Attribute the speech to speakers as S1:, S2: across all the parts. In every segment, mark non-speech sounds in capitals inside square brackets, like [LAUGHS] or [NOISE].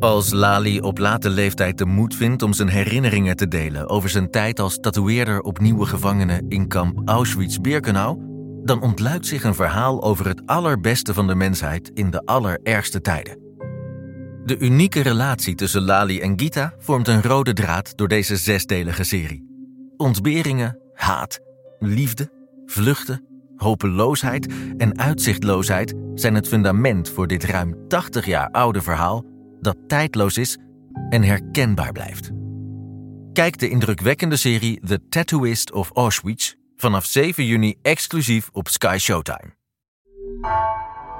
S1: Als Lali op late leeftijd de moed vindt om zijn herinneringen te delen over zijn tijd als tatoeëerder op nieuwe gevangenen in kamp Auschwitz-Birkenau, dan ontluikt zich een verhaal over het allerbeste van de mensheid in de allerergste tijden. De unieke relatie tussen Lali en Gita vormt een rode draad door deze zesdelige serie. Ontberingen, haat, liefde, vluchten, hopeloosheid en uitzichtloosheid zijn het fundament voor dit ruim 80 jaar oude verhaal dat tijdloos is en herkenbaar blijft. Kijk de indrukwekkende serie The Tattooist of Auschwitz vanaf 7 juni exclusief op Sky Showtime.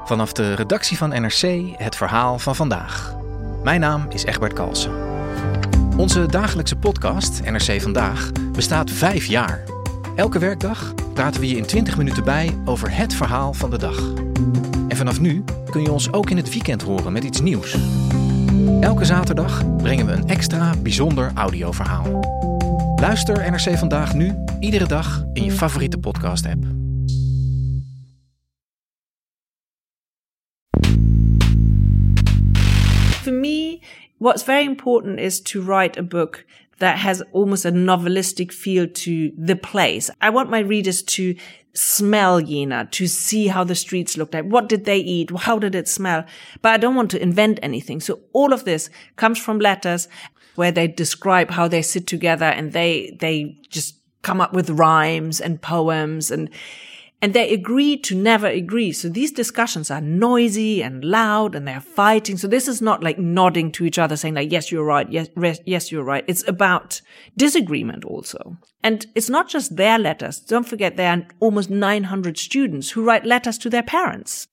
S2: Vanaf de redactie van NRC het verhaal van vandaag. Mijn naam is Egbert Kalsen. Onze dagelijkse podcast, NRC Vandaag, bestaat vijf jaar. Elke werkdag praten we je in 20 minuten bij over het verhaal van de dag. En vanaf nu kun je ons ook in het weekend horen met iets nieuws. Elke zaterdag brengen we een extra bijzonder audioverhaal. Luister NRC Vandaag nu, iedere dag in je favoriete podcast-app.
S3: For me, what's very important is to write a book that has almost a novelistic feel to the place. I want my readers to smell Jena, to see how the streets looked like. What did they eat? How did it smell? But I don't want to invent anything. So all of this comes from letters where they describe how they sit together and they, they just come up with rhymes and poems and and they agree to never agree. So these discussions are noisy and loud and they're fighting. So this is not like nodding to each other saying like, yes, you're right. Yes, yes, you're right. It's about disagreement also. And it's not just their letters. Don't forget there are almost 900 students who write letters to their parents.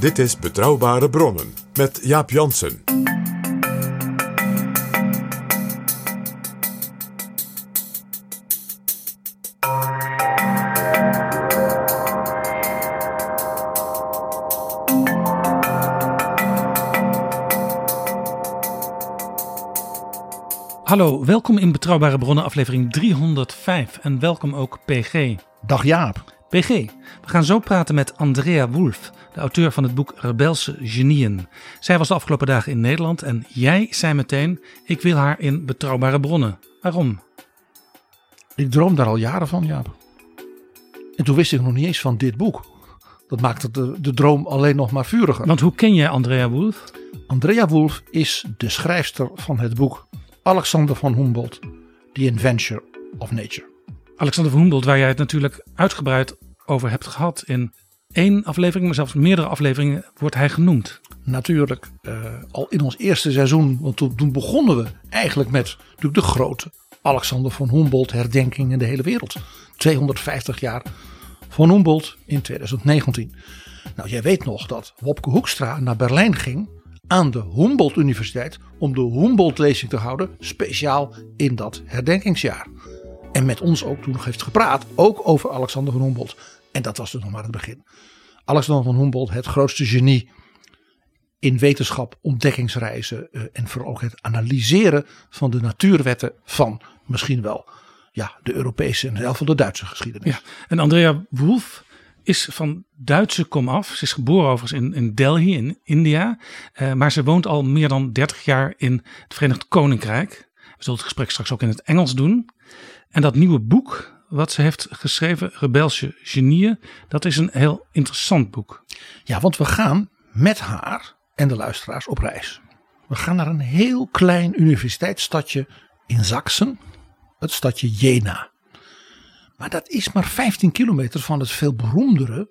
S4: Dit is Betrouwbare Bronnen met Jaap Jansen.
S5: Hallo, welkom in Betrouwbare Bronnen, aflevering 305. En welkom ook PG.
S6: Dag Jaap.
S5: PG, we gaan zo praten met Andrea Wolf, de auteur van het boek Rebelse Genieën. Zij was de afgelopen dagen in Nederland en jij zei meteen: Ik wil haar in Betrouwbare Bronnen. Waarom?
S6: Ik droom daar al jaren van, Jaap. En toen wist ik nog niet eens van dit boek. Dat maakte de, de droom alleen nog maar vuriger.
S5: Want hoe ken jij Andrea Wolf?
S6: Andrea Wolf is de schrijfster van het boek Alexander van Humboldt, The Invention of Nature.
S5: Alexander van Humboldt, waar jij het natuurlijk uitgebreid over hebt gehad in één aflevering, maar zelfs meerdere afleveringen wordt hij genoemd.
S6: Natuurlijk, uh, al in ons eerste seizoen, want toen, toen begonnen we eigenlijk met natuurlijk de grote Alexander van Humboldt herdenking in de hele wereld. 250 jaar van Humboldt in 2019. Nou, jij weet nog dat Wopke Hoekstra naar Berlijn ging aan de Humboldt Universiteit om de Humboldt-lezing te houden, speciaal in dat herdenkingsjaar. En met ons ook toen heeft gepraat, ook over Alexander van Humboldt. En dat was dus nog maar het begin. Alexander van Humboldt, het grootste genie in wetenschap, ontdekkingsreizen eh, en vooral ook het analyseren van de natuurwetten van misschien wel ja, de Europese en zelfs van de Duitse geschiedenis.
S5: Ja, en Andrea Wolf is van Duitse komaf. Ze is geboren overigens in, in Delhi in India. Uh, maar ze woont al meer dan 30 jaar in het Verenigd Koninkrijk. We zullen het gesprek straks ook in het Engels doen. En dat nieuwe boek wat ze heeft geschreven, Rebelse Genieën, dat is een heel interessant boek.
S6: Ja, want we gaan met haar en de luisteraars op reis. We gaan naar een heel klein universiteitsstadje in Sachsen, het stadje Jena. Maar dat is maar 15 kilometer van het veel beroemdere,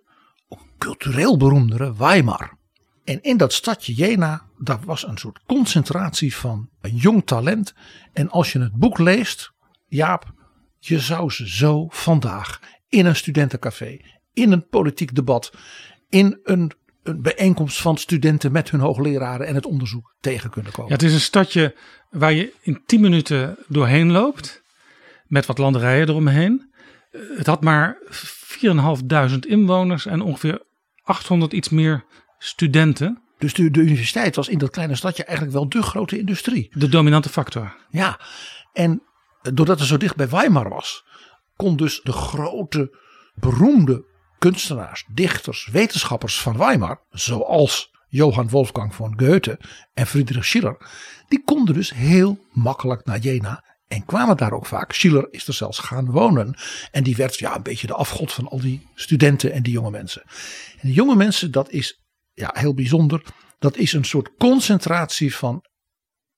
S6: cultureel beroemdere Weimar. En in dat stadje Jena, daar was een soort concentratie van een jong talent. En als je het boek leest, Jaap, je zou ze zo vandaag in een studentencafé, in een politiek debat, in een, een bijeenkomst van studenten met hun hoogleraren en het onderzoek tegen kunnen komen.
S5: Ja, het is een stadje waar je in 10 minuten doorheen loopt, met wat landerijen eromheen. Het had maar 4.500 inwoners en ongeveer 800 iets meer studenten.
S6: Dus de, de, universiteit was in dat kleine stadje eigenlijk wel de grote industrie.
S5: De dominante factor.
S6: Ja, en doordat het zo dicht bij Weimar was, kon dus de grote, beroemde kunstenaars, dichters, wetenschappers van Weimar, zoals Johann Wolfgang von Goethe en Friedrich Schiller, die konden dus heel makkelijk naar Jena en kwamen daar ook vaak. Schiller is er zelfs gaan wonen. En die werd ja, een beetje de afgod van al die studenten en die jonge mensen. En die jonge mensen, dat is ja, heel bijzonder. Dat is een soort concentratie van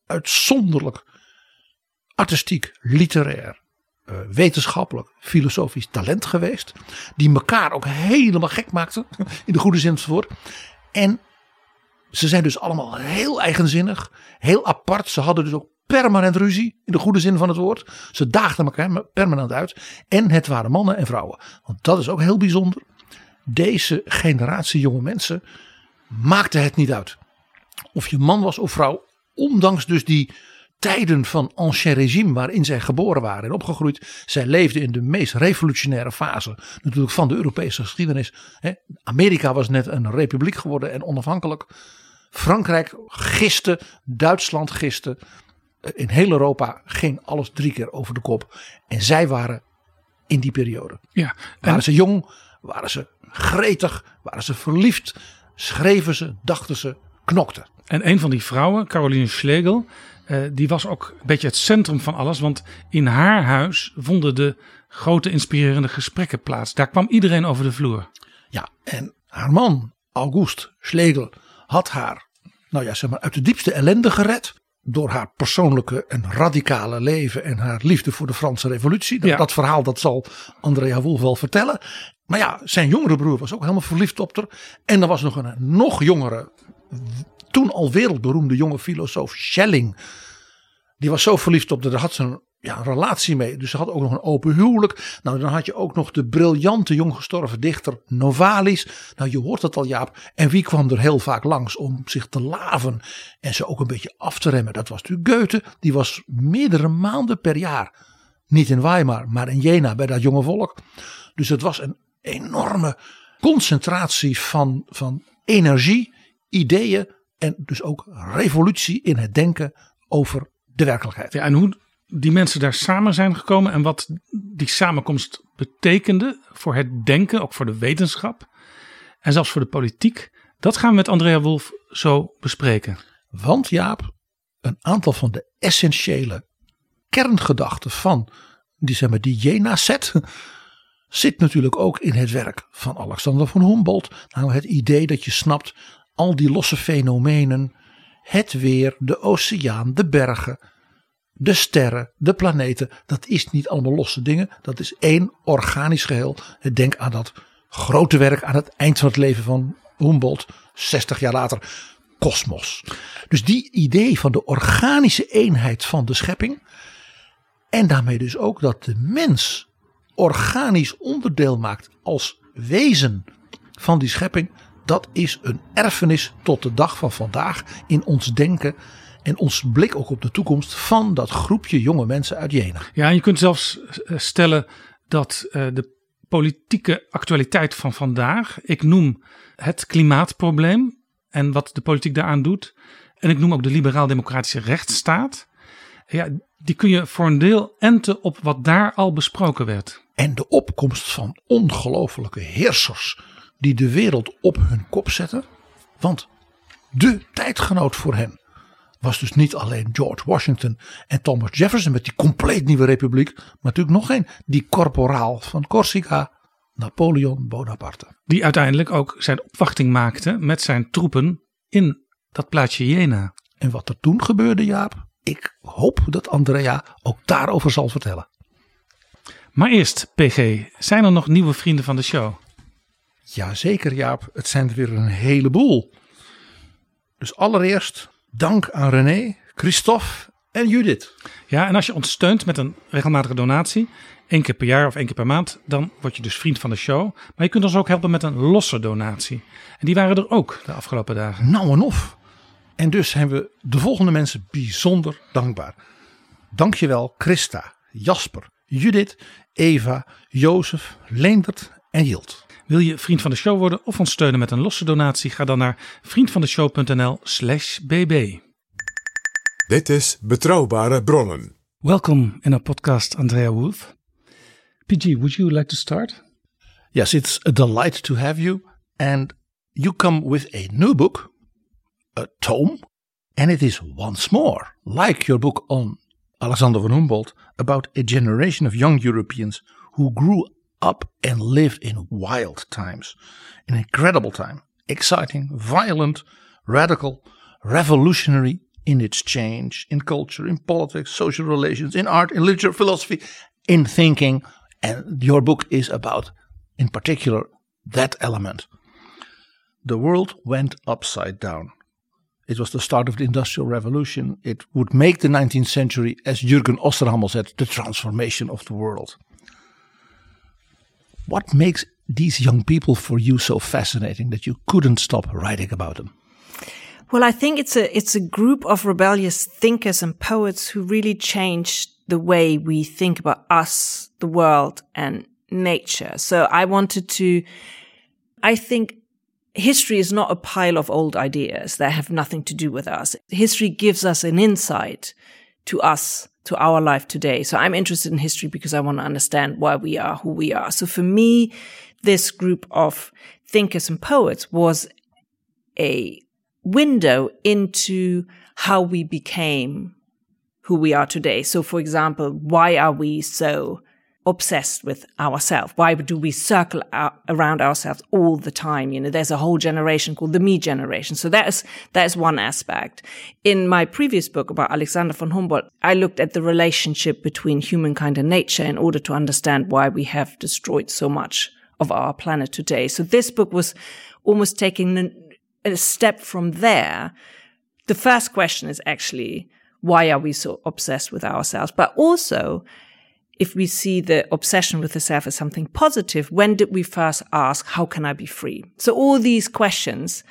S6: uitzonderlijk artistiek, literair, eh, wetenschappelijk, filosofisch talent geweest. Die elkaar ook helemaal gek maakten, [LAUGHS] in de goede zin van het woord. En ze zijn dus allemaal heel eigenzinnig, heel apart. Ze hadden dus ook permanent ruzie, in de goede zin van het woord. Ze daagden elkaar permanent uit. En het waren mannen en vrouwen. Want dat is ook heel bijzonder. Deze generatie jonge mensen maakte het niet uit. Of je man was of vrouw, ondanks dus die tijden van ancien regime waarin zij geboren waren en opgegroeid. Zij leefden in de meest revolutionaire fase natuurlijk van de Europese geschiedenis. Amerika was net een republiek geworden en onafhankelijk. Frankrijk giste, Duitsland giste. In heel Europa ging alles drie keer over de kop. En zij waren in die periode.
S5: Ja,
S6: Waren ze jong, waren ze gretig, waren ze verliefd, schreven ze, dachten ze, knokten.
S5: En een van die vrouwen, Caroline Schlegel, eh, die was ook een beetje het centrum van alles. Want in haar huis vonden de grote inspirerende gesprekken plaats. Daar kwam iedereen over de vloer.
S6: Ja, en haar man, August Schlegel, had haar nou ja, zeg maar, uit de diepste ellende gered. Door haar persoonlijke en radicale leven en haar liefde voor de Franse revolutie. Dat,
S5: Ja.
S6: dat verhaal dat zal Andrea Wolf wel vertellen. Maar ja, zijn jongere broer was ook helemaal verliefd op haar. En er was nog een nog jongere, toen al wereldberoemde jonge filosoof Schelling. Die was zo verliefd op haar, daar had ze een, ja, een relatie mee. Dus ze had ook nog een open huwelijk. Nou, dan had je ook nog de briljante jong gestorven dichter Novalis. Nou, je hoort het al Jaap. En wie kwam er heel vaak langs om zich te laven en ze ook een beetje af te remmen? Dat was natuurlijk Goethe. Die was meerdere maanden per jaar. Niet in Weimar, maar in Jena bij dat jonge volk. Dus het was een enorme concentratie van, van energie, ideeën en dus ook revolutie in het denken over de werkelijkheid.
S5: Ja, en hoe die mensen daar samen zijn gekomen en wat die samenkomst betekende voor het denken, ook voor de wetenschap en zelfs voor de politiek. Dat gaan we met Andrea Wolf zo bespreken.
S6: Want Jaap, een aantal van de essentiële kerngedachten van die, zeg maar, die Jena-set zit natuurlijk ook in het werk van Alexander von Humboldt. Nou, het idee dat je snapt al die losse fenomenen, het weer, de oceaan, de bergen, de sterren, de planeten, dat is niet allemaal losse dingen. Dat is één organisch geheel. Denk aan dat grote werk aan het eind van het leven van Humboldt, 60 jaar later, kosmos. Dus die idee van de organische eenheid van de schepping. En daarmee dus ook dat de mens organisch onderdeel maakt als wezen van die schepping. Dat is een erfenis tot de dag van vandaag in ons denken en ons blik ook op de toekomst van dat groepje jonge mensen uit Jena.
S5: Ja, en je kunt zelfs eh, stellen dat eh, de politieke actualiteit van vandaag, ik noem het klimaatprobleem en wat de politiek daaraan doet, en ik noem ook de liberaal-democratische rechtsstaat, ja, die kun je voor een deel enten op wat daar al besproken werd.
S6: En de opkomst van ongelofelijke heersers die de wereld op hun kop zetten. Want de tijdgenoot voor hen was dus niet alleen George Washington en Thomas Jefferson met die compleet nieuwe republiek. Maar natuurlijk nog één, die corporaal van Corsica, Napoleon Bonaparte.
S5: Die uiteindelijk ook zijn opwachting maakte met zijn troepen in dat plaatsje Jena.
S6: En wat er toen gebeurde Jaap, ik hoop dat Andrea ook daarover zal vertellen.
S5: Maar eerst, PG, zijn er nog nieuwe vrienden van de show?
S6: Jazeker Jaap, het zijn er weer een heleboel. Dus allereerst dank aan René, Christophe en Judith.
S5: Ja, en als je ons steunt met een regelmatige donatie, één keer per jaar of één keer per maand, dan word je dus vriend van de show. Maar je kunt ons ook helpen met een losse donatie. En die waren er ook de afgelopen dagen.
S6: Nou en of. En dus zijn we de volgende mensen bijzonder dankbaar. Dankjewel Christa, Jasper, Judith, Eva, Jozef, Leendert en Jilt.
S5: Wil je vriend van de show worden of ons steunen met een losse donatie? Ga dan naar vriendvandeshow.nl slash bb.
S4: Dit is Betrouwbare Bronnen.
S5: Welcome in our podcast, Andrea Wolf. PG, would you like to start?
S6: Yes, it's a delight to have you. And you come with a new book. a tome, and it is once more, like your book on Alexander von Humboldt, about a generation of young Europeans who grew up and lived in wild times, an incredible time, exciting, violent, radical, revolutionary in its change, in culture, in politics, social relations, in art, in literature, philosophy, in thinking. And your book is about, in particular, that element. The world went upside down. It was the start of the Industrial Revolution. It would make the 19th century, as Jürgen Osterhammel said, the transformation of the world. What makes these young people for you so fascinating that you couldn't stop writing about them?
S3: Well, I think it's a it's a group of rebellious thinkers and poets who really changed the way we think about us, the world, and nature. So I wanted to I think history is not a pile of old ideas that have nothing to do with us. History gives us an insight to us, to our life today. So I'm interested in history because I want to understand why we are who we are. So for me, this group of thinkers and poets was a window into how we became who we are today. So for example, why are we so obsessed with ourselves? Why do we circle around ourselves all the time? You know, there's a whole generation called the me generation. So that is, that is one aspect. In my previous book about Alexander von Humboldt, I looked at the relationship between humankind and nature in order to understand why we have destroyed so much of our planet today. So this book was almost taking a step from there. The first question is actually, why are we so obsessed with ourselves? But also, if we see the obsession with the self as something positive, when did we first ask, how can I be free? So all these questions,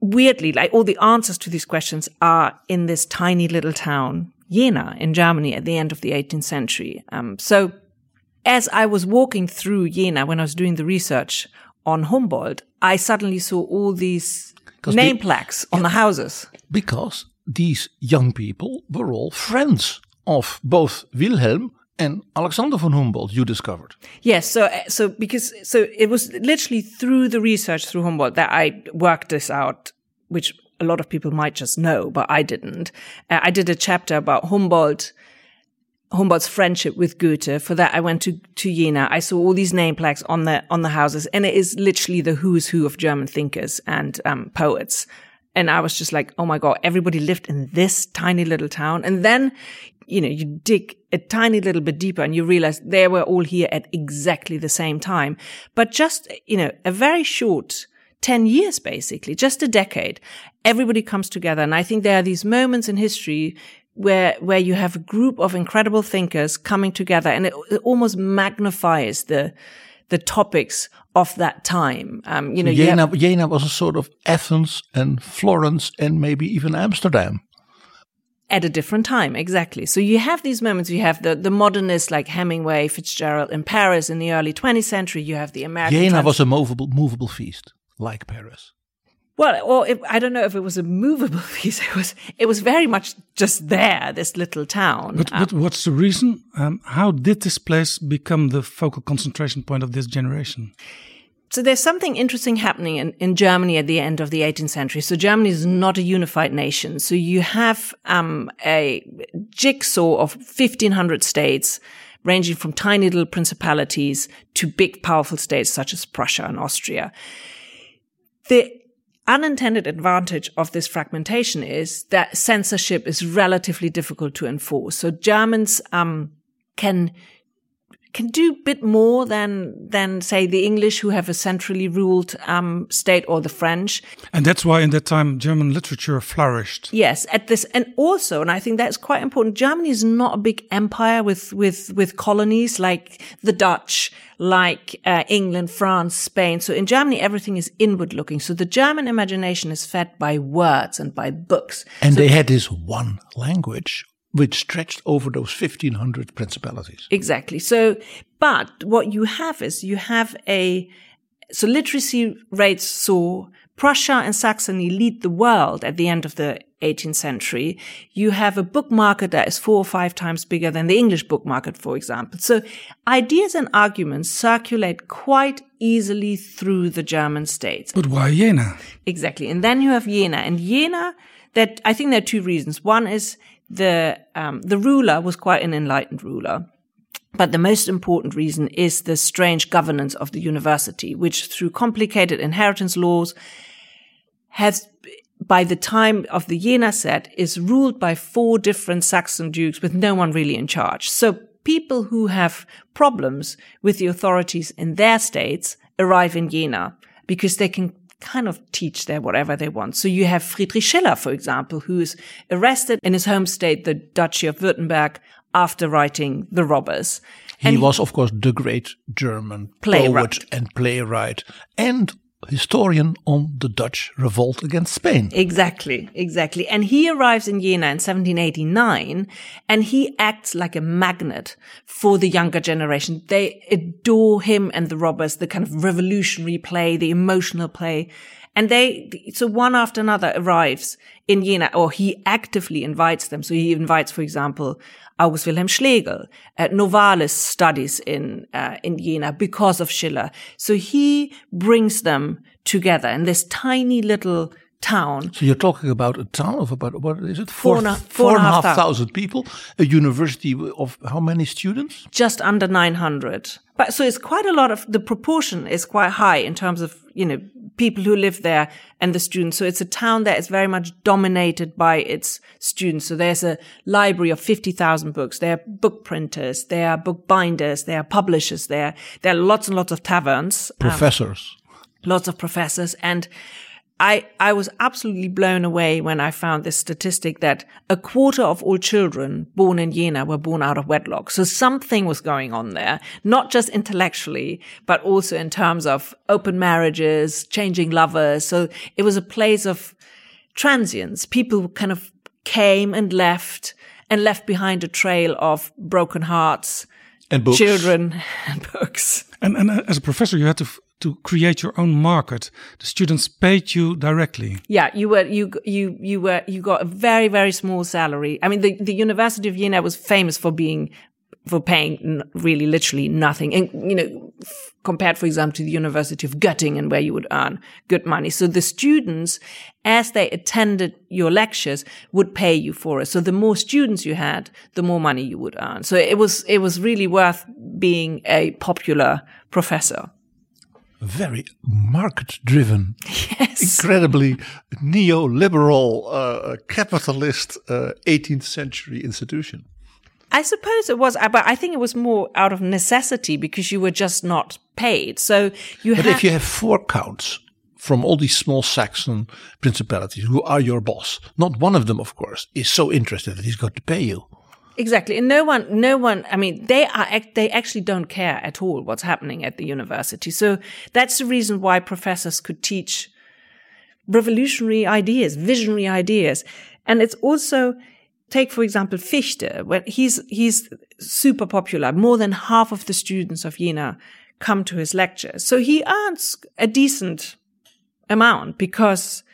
S3: weirdly, like all the answers to these questions are in this tiny little town, Jena in Germany at the end of the 18th century. Um, so as I was walking through Jena when I was doing the research on Humboldt, I suddenly saw all these name be- plaques on yeah, the houses.
S6: Because these young people were all friends of both Wilhelm and Alexander von Humboldt you discovered.
S3: Yes, so so because so it was literally through the research through Humboldt that I worked this out, which a lot of people might just know, but I didn't. Uh, I did a chapter about Humboldt, Humboldt's friendship with Goethe. For that, I went to to Jena. I saw all these name plaques on the on the houses, and it is literally the who's who of German thinkers and um, poets. And I was just like, oh my God, everybody lived in this tiny little town. And then you know, you dig a tiny little bit deeper and you realize they were all here at exactly the same time. But just, you know, a very short 10 years, basically, just a decade, everybody comes together. And I think there are these moments in history where, where you have a group of incredible thinkers coming together and it, it almost magnifies the, the topics of that time. Um, you know,
S6: Jena,
S3: have,
S6: Jena was a sort of Athens and Florence and maybe even Amsterdam
S3: at a different time. Exactly. So you have these moments. You have the, the modernists like Hemingway, Fitzgerald in Paris in the early 20th century. You have the American.
S6: Jena was a movable, movable feast like Paris.
S3: Well, or I don't know if it was a movable [LAUGHS] feast. It was, it was very much just there, this little town.
S5: But, um, but what's the reason? Um, how did this place become the focal concentration point of this generation?
S3: So there's something interesting happening in, in Germany at the end of the 18th century. So Germany is not a unified nation. So you have um, a jigsaw of 1500 states ranging from tiny little principalities to big powerful states such as Prussia and Austria. The unintended advantage of this fragmentation is that censorship is relatively difficult to enforce. So Germans um, can can do a bit more than than say the English who have a centrally ruled um, state or the French.
S5: And that's why in that time German literature flourished.
S3: Yes, at this and also, and I think that's quite important. Germany is not a big empire with with with colonies like the Dutch, like uh, England, France, Spain. So in Germany, everything is inward looking. So the German imagination is fed by words and by books.
S6: And
S3: so
S6: they had this one language which stretched over those 1500 principalities.
S3: Exactly. So, but what you have is you have a, so literacy rates saw Prussia and Saxony lead the world at the end of the 18th century. You have a book market that is four or five times bigger than the English book market, for example. So ideas and arguments circulate quite easily through the German states.
S5: But why Jena?
S3: Exactly. And then you have Jena. And Jena, that I think there are two reasons. One is the um, the ruler was quite an enlightened ruler. But the most important reason is the strange governance of the university, which through complicated inheritance laws has by the time of the Jena set is ruled by four different Saxon dukes with no one really in charge. So people who have problems with the authorities in their states arrive in Jena because they can kind of teach there whatever they want. So you have Friedrich Schiller, for example, who is arrested in his home state, the Duchy of Württemberg, after writing The Robbers.
S6: He was, of course, the great German
S3: Playwright.
S6: poet and playwright and historian on the Dutch revolt against Spain.
S3: Exactly, exactly. And he arrives in Jena in 1789 and he acts like a magnet for the younger generation. They adore him and the robbers, the kind of revolutionary play, the emotional play. And they, so one after another arrives in Jena, or he actively invites them. So he invites, for example, August Wilhelm Schlegel. Uh, Novalis studies in uh, in Jena because of Schiller. So he brings them together in this tiny little town.
S6: So you're talking about a town of about what is it?
S3: Four and a-
S6: four
S3: four
S6: and a
S3: and a half
S6: half thousand people. A university of how many students?
S3: just under 900. But so it's quite a lot of, the proportion is quite high in terms of, you know, people who live there and the students. So it's a town that is very much dominated by its students. So there's a library of 50,000 books. There are book printers. There are book binders. There are publishers there. There are lots and lots of taverns. um,
S6: Professors.
S3: lots of professors and I, I was absolutely blown away when I found this statistic that a quarter of all children born in Jena were born out of wedlock. So something was going on there, not just intellectually, but also in terms of open marriages, changing lovers. So it was a place of transients. People kind of came and left and left behind a trail of broken hearts,
S6: and books.
S3: children [LAUGHS] and books.
S5: And, and uh, as a professor, you had to to create your own market. The students paid you directly.
S3: Yeah, you were you you you were you got a very very small salary. I mean, the the University of Jena was famous for being for paying really literally nothing, and you know, compared, for example, to the University of Göttingen, where you would earn good money. So the students, as they attended your lectures, would pay you for it. So the more students you had, the more money you would earn. So it was it was really worth being a popular professor.
S6: Very market driven.
S3: Yes.
S6: Incredibly neoliberal, uh, capitalist uh, 18th century institution.
S3: I suppose it was, uh, but I think it was more out of necessity because you were just not paid. So you
S6: But if you have four counts from all these small Saxon principalities who are your boss, not one of them, of course, is so interested that he's got to pay you.
S3: Exactly, and no one, no one. I mean, they are, they actually don't care at all what's happening at the university. So that's the reason why professors could teach revolutionary ideas, visionary ideas, and it's also. Take, for example, Fichte. When he's, he's super popular. More than half of the students of Jena come to his lectures. So he earns a decent amount because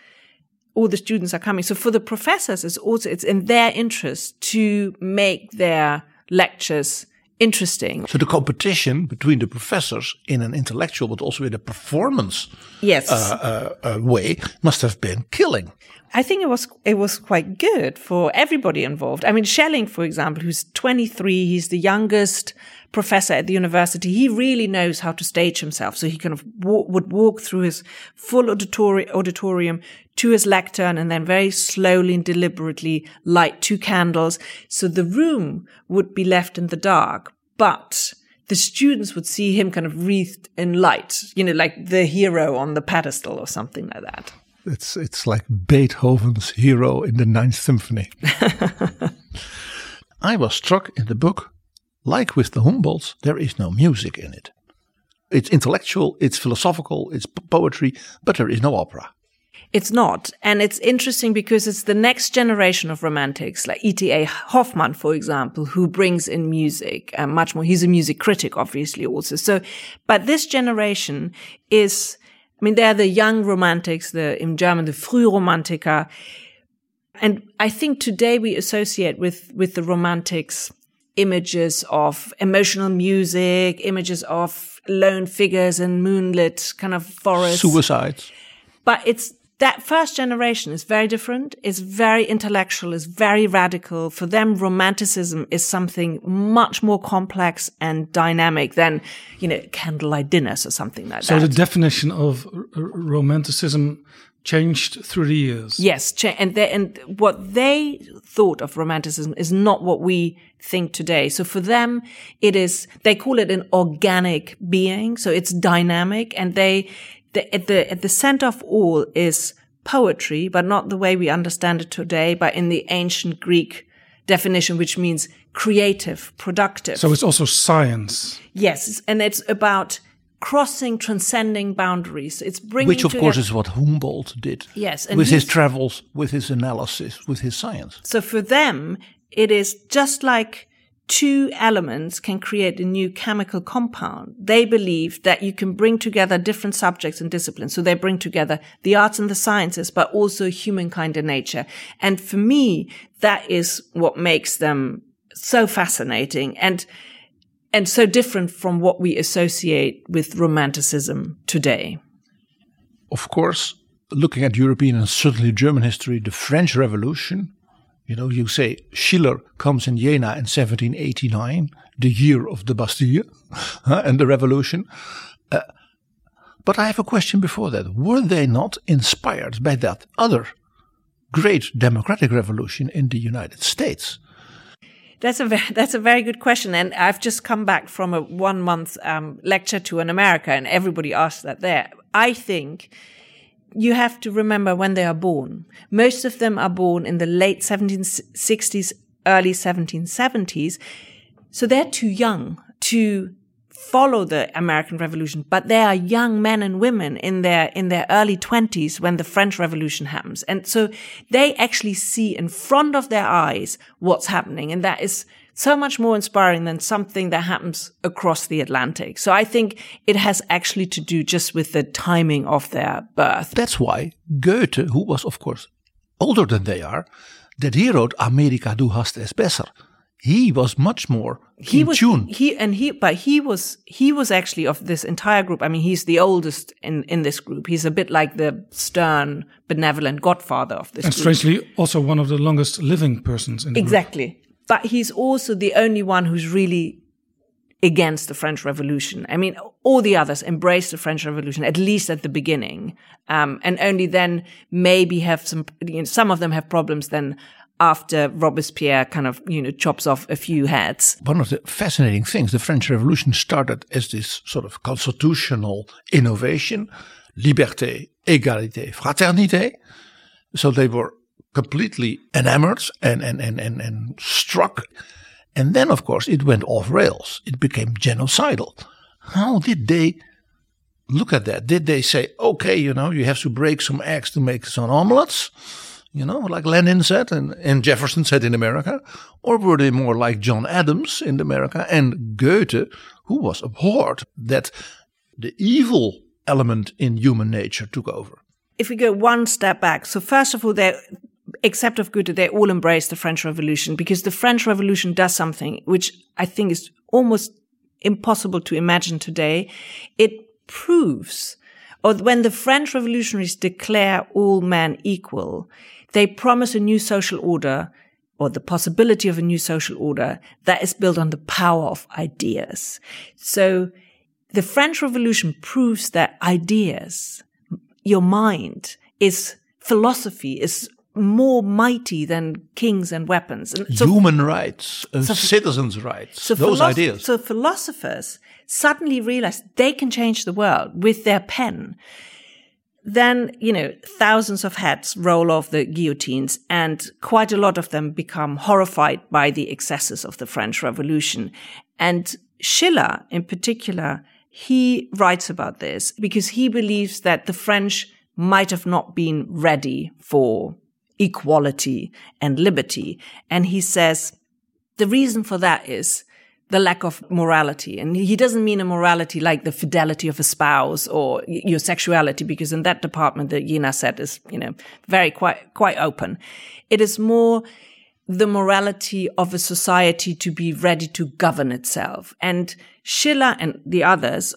S3: all the students are coming. So for the professors, it's also, it's in their interest to make their lectures interesting.
S6: So the competition between the professors in an intellectual but also in a performance
S3: Yes.
S6: uh, uh, way must have been killing.
S3: I think it was it was quite good for everybody involved. I mean, Schelling, for example, who's 23, he's the youngest professor at the university. He really knows how to stage himself. So he kind of would walk through his full auditori- auditorium to his lectern and then very slowly and deliberately light two candles. So the room would be left in the dark, but the students would see him kind of wreathed in light, you know, like the hero on the pedestal or something like that.
S6: It's it's like Beethoven's hero in the Ninth Symphony. [LAUGHS] I was struck in the book, like with the Humboldts, there is no music in it. It's intellectual, it's philosophical, it's poetry, but there is no opera.
S3: It's not. And it's interesting because it's the next generation of romantics, like E.T.A. Hoffmann, for example, who brings in music uh, much more. He's a music critic, obviously, also. So, but this generation is I mean, they're the young romantics, the, in German, the Frühromantiker. And I think today we associate with, with the romantics images of emotional music, images of lone figures in moonlit kind of forests.
S6: Suicides.
S3: But it's that first generation is very different, is very intellectual, is very radical. For them, romanticism is something much more complex and dynamic than, you know, candlelight dinners or something like
S5: So
S3: that.
S5: So the definition of romanticism changed through the years.
S3: Yes, cha- and they, and what they thought of romanticism is not what we think today. So for them, it is they call it an organic being. So it's dynamic, and they the, at the at the center of all is poetry, but not the way we understand it today, but in the ancient Greek definition, which means creative, productive.
S5: So it's also science.
S3: yes, and it's about crossing, transcending boundaries. It's bringing
S6: Which, of course, is what Humboldt did.
S3: Yes, and
S6: with his travels, with his analysis, with his science.
S3: So for them, it is just like two elements can create a new chemical compound. They believe that you can bring together different subjects and disciplines. So they bring together the arts and the sciences, but also humankind and nature. And for me, that is what makes them so fascinating and and so different from what we associate with romanticism today.
S6: Of course, looking at European and certainly German history, the French Revolution, you know, you say Schiller comes in Jena in 1789, the year of the Bastille [LAUGHS] and the revolution. Uh, but I have a question before that. Were they not inspired by that other great democratic revolution in the United States?
S3: That's a very, [LAUGHS] that's a very good question, and I've just come back from a one month um, lecture to in America, and everybody asked that there. I think you have to remember when they are born. Most of them are born in the late 1760s, early 1770s, so they're too young to follow the American Revolution, but they are young men and women in their in their early 20s when the French Revolution happens. And so they actually see in front of their eyes what's happening and that is so much more inspiring than something that happens across the Atlantic. So I think it has actually to do just with the timing of their birth.
S6: That's why Goethe, who was of course older than they are, that he wrote America du hast es besser. He was much more
S3: he
S6: in
S3: was
S6: tune.
S3: he and he but he was he was actually of this entire group. I mean he's the oldest in in this group. He's a bit like the stern benevolent godfather of this
S5: And
S3: group.
S5: strangely, also one of the longest living persons in the group.
S3: exactly. But he's also the only one who's really against the french revolution. I mean all the others embraced the french revolution at least at the beginning. Um, and only then maybe have some you know, some of them have problems then after robespierre kind of you know chops off a few heads
S6: One of the fascinating things, the French Revolution started as this sort of constitutional innovation, liberté, égalité, fraternité. So they were completely enamored and, and, and, and, and struck. And then, of course, it went off rails. It became genocidal. How did they look at that? Did they say, okay, you know, you have to break some eggs to make some omelets? You know, like Lenin said and, and Jefferson said in America? Or were they more like John Adams in America and Goethe, who was abhorred that the evil element in human nature took over?
S3: if we go one step back, so first of all, they, except of Goethe, they all embrace the French Revolution because the French Revolution does something which I think is almost impossible to imagine today. It proves, or when the French revolutionaries declare all men equal, they promise a new social order or the possibility of a new social order that is built on the power of ideas. So the French Revolution proves that ideas, your mind is philosophy is more mighty than kings and weapons. And so,
S6: human rights, uh, citizens' rights,
S3: so
S6: those ideas.
S3: So philosophers suddenly realize they can change the world with their pen. Then, you know, thousands of heads roll off the guillotines and quite a lot of them become horrified by the excesses of the French Revolution. And Schiller in particular, he writes about this because he believes that the French might have not been ready for equality and liberty. And he says the reason for that is the lack of morality. And he doesn't mean a morality like the fidelity of a spouse or your sexuality, because in that department, the Jena set is, you know, very quite, quite open. It is more the morality of a society to be ready to govern itself. And Schiller and the others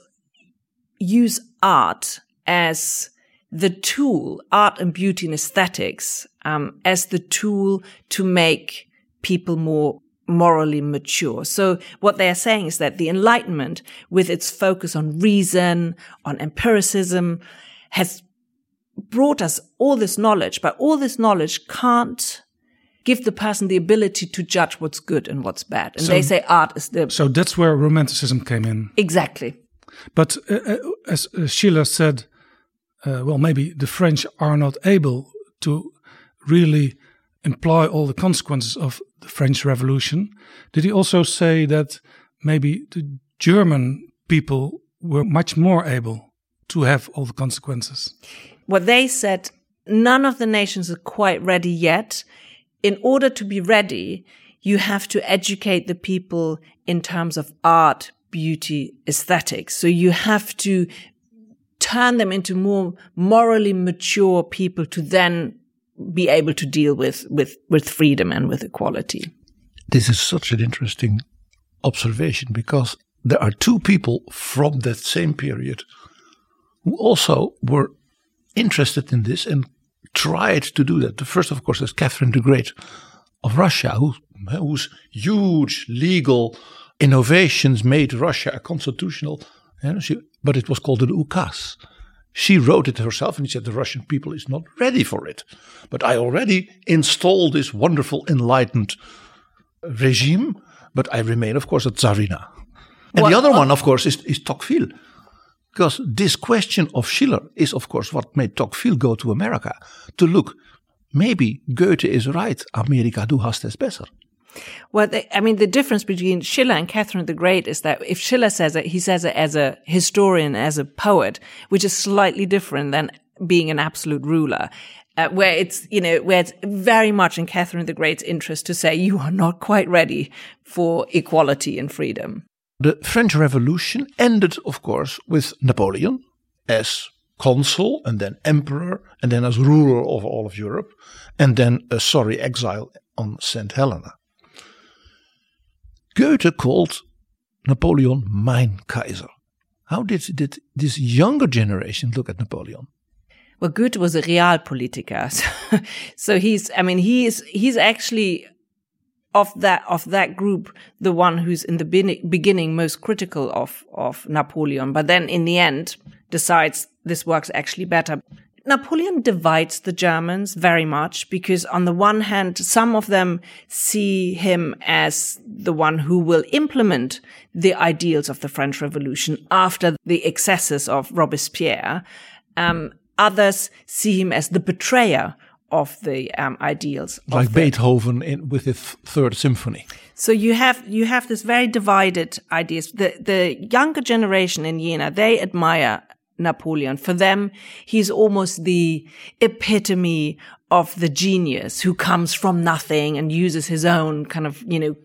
S3: use art as the tool, art and beauty and aesthetics, um, as the tool to make people more morally mature. So what they are saying is that the Enlightenment, with its focus on reason, on empiricism, has brought us all this knowledge, but all this knowledge can't give the person the ability to judge what's good and what's bad. And
S5: So-
S3: they say art is the
S5: So that's where romanticism came in.
S3: exactly.
S5: But uh, uh, as uh, Schiller said, uh, well, maybe the French are not able to really employ all the consequences of the French Revolution. Did he also say that maybe the German people were much more able to have all the consequences?
S3: what they said, none of the nations are quite ready yet. In order to be ready, you have to educate the people in terms of art, beauty, aesthetics. So you have to turn them into more morally mature people to then be able to deal with, with, with freedom and with equality.
S6: This is such an interesting observation because there are two people from that same period who also were interested in this and tried to do that. The first, of course, is Catherine the Great of Russia, who, whose huge legal innovations made Russia a constitutional, you know, she, but it was called an ukaz. She wrote it herself and she said the Russian people is not ready for it. But I already installed this wonderful enlightened regime, but I remain, of course, a Tsarina. And
S3: Well,
S6: the other
S3: uh,
S6: one, of course, is, is Tocqueville. Because this question of Schiller is, of course, what made Tocqueville go to America to look. Maybe Goethe is right. Amerika, du hast es besser.
S3: Well, they, I mean, the difference between Schiller and Catherine the Great is that if Schiller says it, he says it as a historian, as a poet, which is slightly different than being an absolute ruler. Uh, where it's, you know, where it's very much in Catherine the Great's interest to say you are not quite ready for equality and freedom.
S6: The French Revolution ended, of course, with Napoleon as consul and then emperor and then as ruler of all of Europe and then a sorry exile on St. Helena. Goethe called Napoleon mein Kaiser. How did, did this younger generation look at Napoleon?
S3: Well, Goethe was a realpolitiker. [LAUGHS] So, so he's, I mean, he is, he's actually of that, of that group, the one who's in the beginning most critical of, of Napoleon, but then in the end decides this works actually better. Napoleon divides the Germans very much because on the one hand, some of them see him as the one who will implement the ideals of the French Revolution after the excesses of Robespierre. Um, others see him as the betrayer of the um, ideals. of
S6: Like Beethoven in, with his third symphony.
S3: so you have you have this very divided ideas. The the younger generation in Jena they admire Napoleon. For them, he's almost the epitome of the genius who comes from nothing and uses his own kind of you know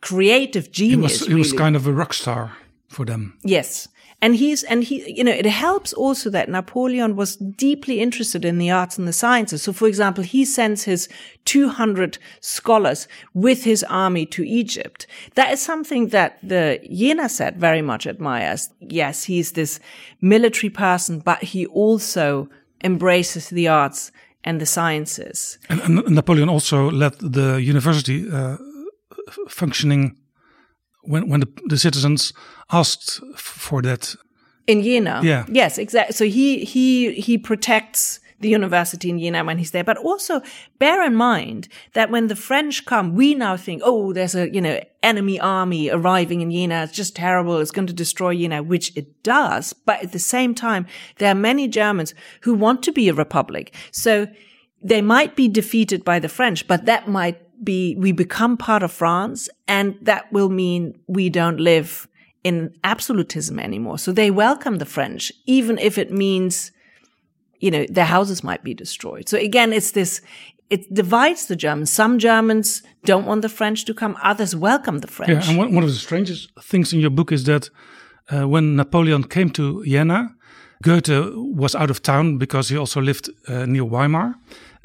S3: creative
S5: He
S3: genius.
S5: was, he was kind of a rock star for them.
S3: Yes. And he's, and he, you know, it helps also that Napoleon was deeply interested in the arts and the sciences. So, for example, he sends his 200 scholars with his army to Egypt. That is something that the Jena set very much admires. Yes, he's this military person, but he also embraces the arts and the sciences.
S5: And, and Napoleon also let the university uh, functioning when when the, the citizens asked for that.
S3: In Jena.
S5: Yeah.
S3: Yes, exactly. So he he he protects the university in Jena when he's there. But also bear in mind that when the French come, we now think, oh, there's a, you know, enemy army arriving in Jena. It's just terrible. It's going to destroy Jena, which it does. But at the same time, there are many Germans who want to be a republic. So they might be defeated by the French, but that might be, we become part of France and that will mean we don't live in absolutism anymore. So they welcome the French, even if it means, you know, their houses might be destroyed. So again, it's this, it divides the Germans. Some Germans don't want the French to come. Others welcome the French.
S5: Yeah, and one, one of the strangest things in your book is that uh, when Napoleon came to Vienna, Goethe was out of town because he also lived uh, near Weimar,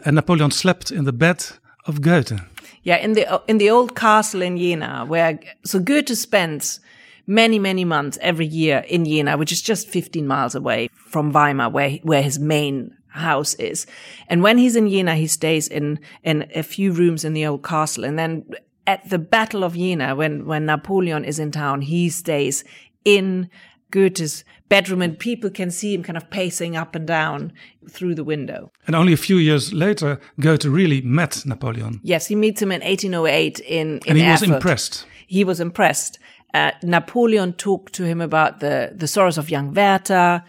S5: and Napoleon slept in the bed of Goethe.
S3: Yeah, in the in the old castle in Jena, where so Goethe spends many many months every year in Jena, which is just 15 miles away from Weimar, where where his main house is. And when he's in Jena, he stays in in a few rooms in the old castle, and then at the Battle of Jena, when when Napoleon is in town, he stays in Goethe's bedroom and people can see him kind of pacing up and down through the window.
S5: And only a few years later, Goethe really met Napoleon.
S3: Yes, he meets him in 1808 in, in
S5: and he was impressed.
S3: He was impressed. Uh, Napoleon talked to him about the, the sorrows of young Werther.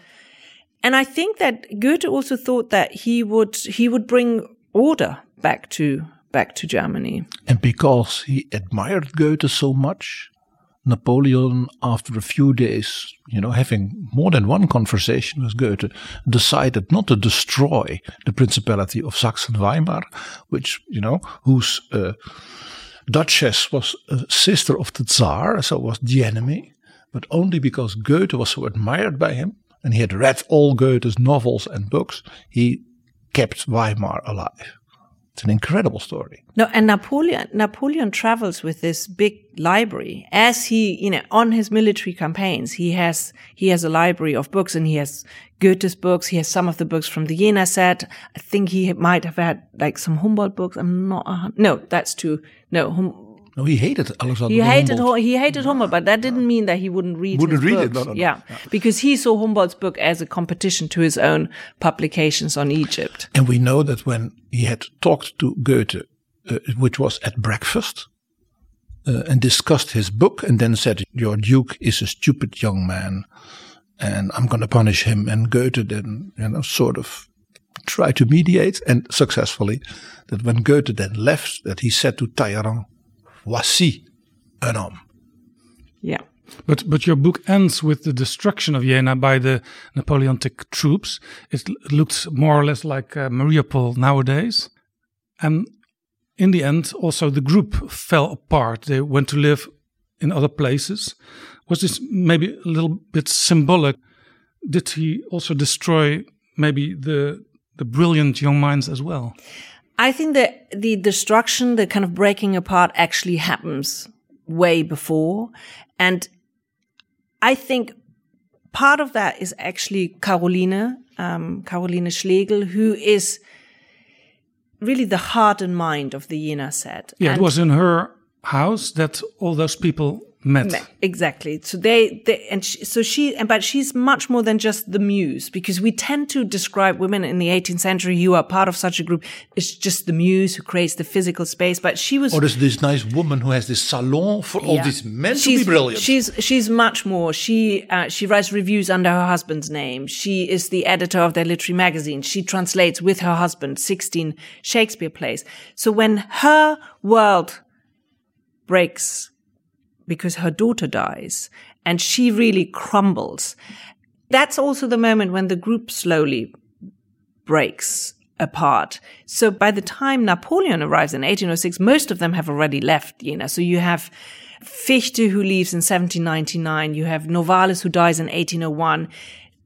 S3: And I think that Goethe also thought that he would, he would bring order back to, back to Germany.
S6: And because he admired Goethe so much, Napoleon, after a few days, you know, having more than one conversation with Goethe, decided not to destroy the Principality of Saxon-Weimar, which, you know, whose uh, Duchess was a sister of the Tsar, so was the enemy, but only because Goethe was so admired by him, and he had read all Goethe's novels and books, he kept Weimar alive. It's an incredible story.
S3: No, and Napoleon Napoleon travels with this big library as he, you know, on his military campaigns. He has he has a library of books, and he has Goethe's books. He has some of the books from the Jena set. I think he might have had like some Humboldt books. I'm not. Uh, no, that's too. No, hum,
S6: No, he hated Alexander
S3: he hated
S6: Humboldt.
S3: Hu- he hated Humboldt, but that didn't mean that he wouldn't read
S6: Wouldn't read it,
S3: books.
S6: no, no, no.
S3: Yeah, because he saw Humboldt's book as a competition to his own publications on Egypt.
S6: And we know that when he had talked to Goethe, uh, which was at breakfast, uh, and discussed his book, and then said, Your Duke is a stupid young man, and I'm going to punish him. And Goethe then, you know, sort of tried to mediate, and successfully, that when Goethe then left, that he said to Talleyrand, Voici un homme.
S3: Yeah.
S5: But but your book ends with the destruction of Jena by the Napoleonic troops. It looks more or less like uh, Mariupol nowadays. And in the end, also the group fell apart. They went to live in other places. Was this maybe a little bit symbolic? Did he also destroy maybe the the brilliant young minds as well?
S3: I think that the destruction, the kind of breaking apart actually happens way before. And I think part of that is actually Caroline, um, Caroline Schlegel, who is really the heart and mind of the Jena set.
S5: Yeah,
S3: And-
S5: it was in her house that all those people met.
S3: Me- Exactly. So they, they and she, so she, and but she's much more than just the muse because we tend to describe women in the 18th century who are part of such a group. It's just the muse who creates the physical space, but she was.
S6: Or there's this nice woman who has this salon for all
S3: Yeah.
S6: these men to
S3: she's,
S6: be brilliant.
S3: She's she's much more. She uh, she writes reviews under her husband's name. She is the editor of their literary magazine. She translates with her husband 16 Shakespeare plays. So when her world breaks because her daughter dies and she really crumbles, that's also the moment when the group slowly breaks apart. So by the time Napoleon arrives in 1806, most of them have already left Jena. So you have Fichte who leaves in 1799. You have Novalis who dies in 1801.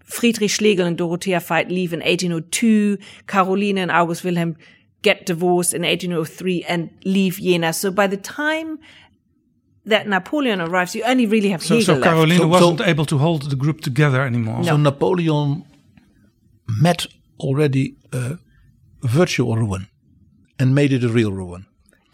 S3: Friedrich Schlegel and Dorothea Veit leave in 1802. Caroline and August Wilhelm get divorced in 1803 and leave Jena. So by the time that Napoleon arrives, you only really have
S5: So,
S3: Hegel
S5: so
S3: left.
S5: Caroline
S6: So-
S5: wasn't
S6: so-
S5: able to hold the group together anymore.
S6: So Napoleon met already a virtual ruin and made it a real ruin.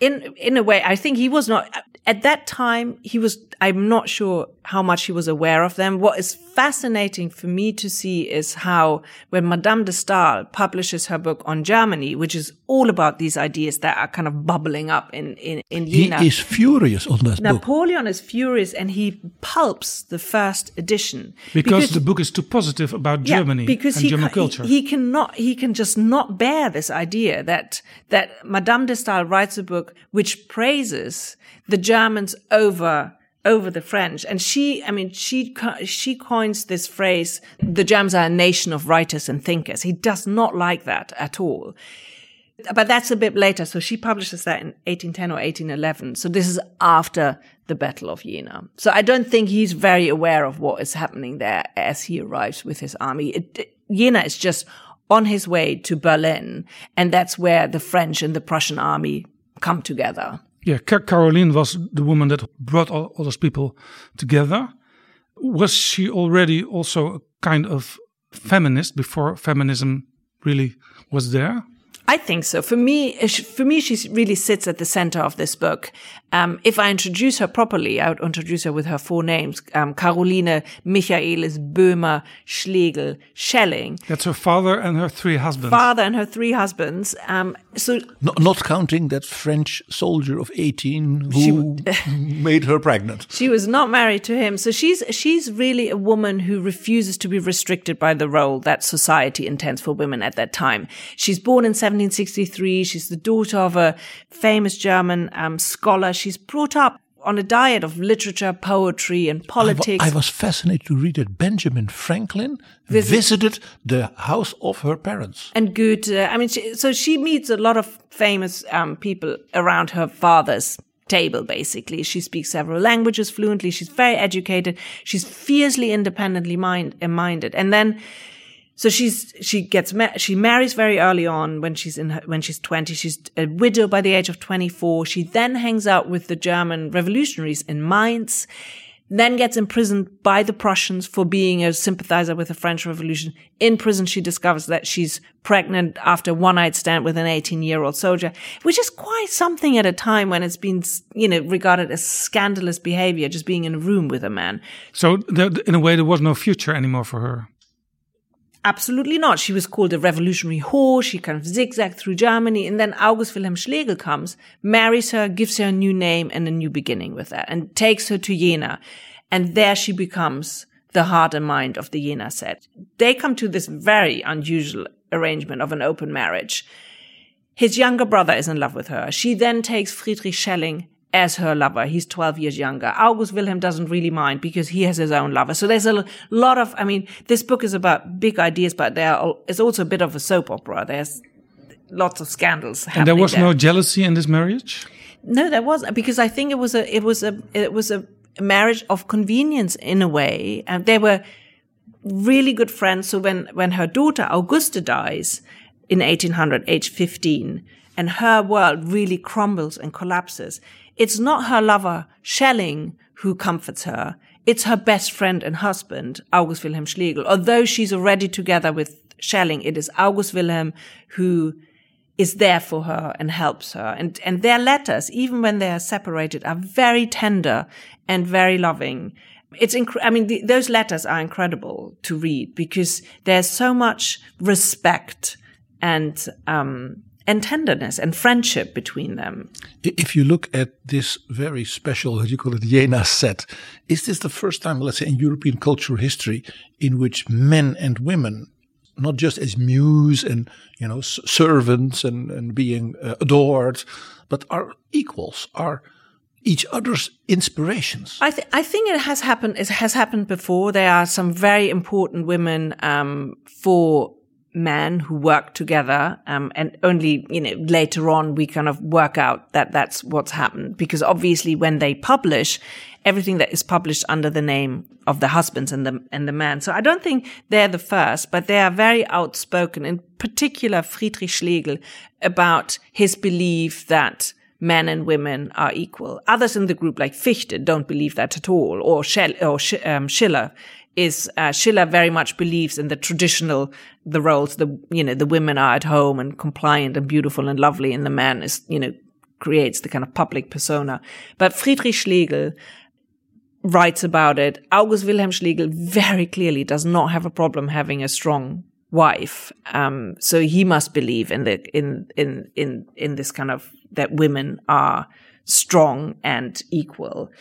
S3: in in a way, I think he was not at that time. He was. I'm not sure how much he was aware of them. What is fascinating for me to see is how when Madame de Stael publishes her book on Germany, which is all about these ideas that are kind of bubbling up in in in
S6: He is furious on that book.
S3: Napoleon is furious and he pulps the first edition
S5: because, the book is too positive about
S3: yeah,
S5: Germany
S3: because
S5: and
S3: he
S5: German
S3: ca-
S5: culture.
S3: He, he cannot. He can just not bear this idea that that Madame de Stael writes a book which praises the Germans over over the French, and she. I mean, she she coins this phrase: "The Germans are a nation of writers and thinkers." He does not like that at all. But that's a bit later. So she publishes that in 1810 or 1811. So this is after the Battle of Jena. So I don't think he's very aware of what is happening there as he arrives with his army. It, Jena is just on his way to Berlin. And that's where the French and the Prussian army come together.
S5: Yeah, Caroline was the woman that brought all, all those people together. Was she already also a kind of feminist before feminism really was there?
S3: I think so. For me, for me, she really sits at the center of this book. Um, if I introduce her properly, I would introduce her with her four names: um, Caroline, Michaelis, Böhmer, Schlegel, Schelling.
S5: That's her father and her three husbands.
S3: Father and her three husbands. Um, so
S6: not, not, counting that French soldier of eighteen who she, [LAUGHS] made her pregnant.
S3: She was not married to him, so she's she's really a woman who refuses to be restricted by the role that society intends for women at that time. She's born in 17 1763. She's the daughter of a famous German um, scholar. She's brought up on a diet of literature, poetry, and politics.
S6: I, was fascinated to read that Benjamin Franklin Visit. visited the house of her parents.
S3: And Goethe. I mean, she, so she meets a lot of famous um, people around her father's table, basically. She speaks several languages fluently. She's very educated. She's fiercely independently mind, minded. And then so she's she gets ma- she marries very early on when she's in her, when she's 20 she's a widow by the age of 24 she then hangs out with the german revolutionaries in mainz then gets imprisoned by the prussians for being a sympathizer with the french revolution. In prison she discovers that she's pregnant after one night stand with an 18 year old soldier which is quite something at a time when it's been you know regarded as scandalous behavior just being in a room with a man.
S5: So there, in a way there was no future anymore for her
S3: Absolutely not. She was called a revolutionary whore. She kind of zigzagged through Germany. And then August Wilhelm Schlegel comes, marries her, gives her a new name and a new beginning with that, and takes her to Jena. And there she becomes the heart and mind of the Jena set. They come to this very unusual arrangement of an open marriage. His younger brother is in love with her. She then takes Friedrich Schelling as her lover. He's 12 years younger. August Wilhelm doesn't really mind because he has his own lover. So there's a lot of, I mean, this book is about big ideas, but there is also a bit of a soap opera. There's lots of scandals.
S5: And there was
S3: there.
S5: no jealousy in this marriage?
S3: No, there wasn't because I think it was a, it was a, it was a marriage of convenience in a way. And they were really good friends. So when, when her daughter Augusta dies in 1800, age 15, and her world really crumbles and collapses, it's not her lover, Schelling, who comforts her. It's her best friend and husband, August Wilhelm Schlegel. Although she's already together with Schelling, it is August Wilhelm who is there for her and helps her. And, and their letters, even when they are separated, are very tender and very loving. It's, inc- I mean, the, those letters are incredible to read because there's so much respect and, um, and tenderness and friendship between them.
S6: If you look at this very special, you call it, Jena set, is this the first time, let's say, in European cultural history in which men and women, not just as muse and you know servants and, and being uh, adored, but are equals, are each other's inspirations.
S3: I, th- I think it has happened. It has happened before. There are some very important women um, for men who work together um, and only you know later on we kind of work out that that's what's happened because obviously when they publish everything that is published under the name of the husbands and the and the man so i don't think they're the first but they are very outspoken in particular friedrich schlegel about his belief that men and women are equal. Others in the group, like Fichte, don't believe that at all, or, Schell, or um, Schiller is uh, Schiller very much believes in the traditional the roles the you know the women are at home and compliant and beautiful and lovely and the man is you know creates the kind of public persona. But Friedrich Schlegel writes about it. August Wilhelm Schlegel very clearly does not have a problem having a strong wife. Um, so he must believe in the in in in in this kind of that women are strong and equal.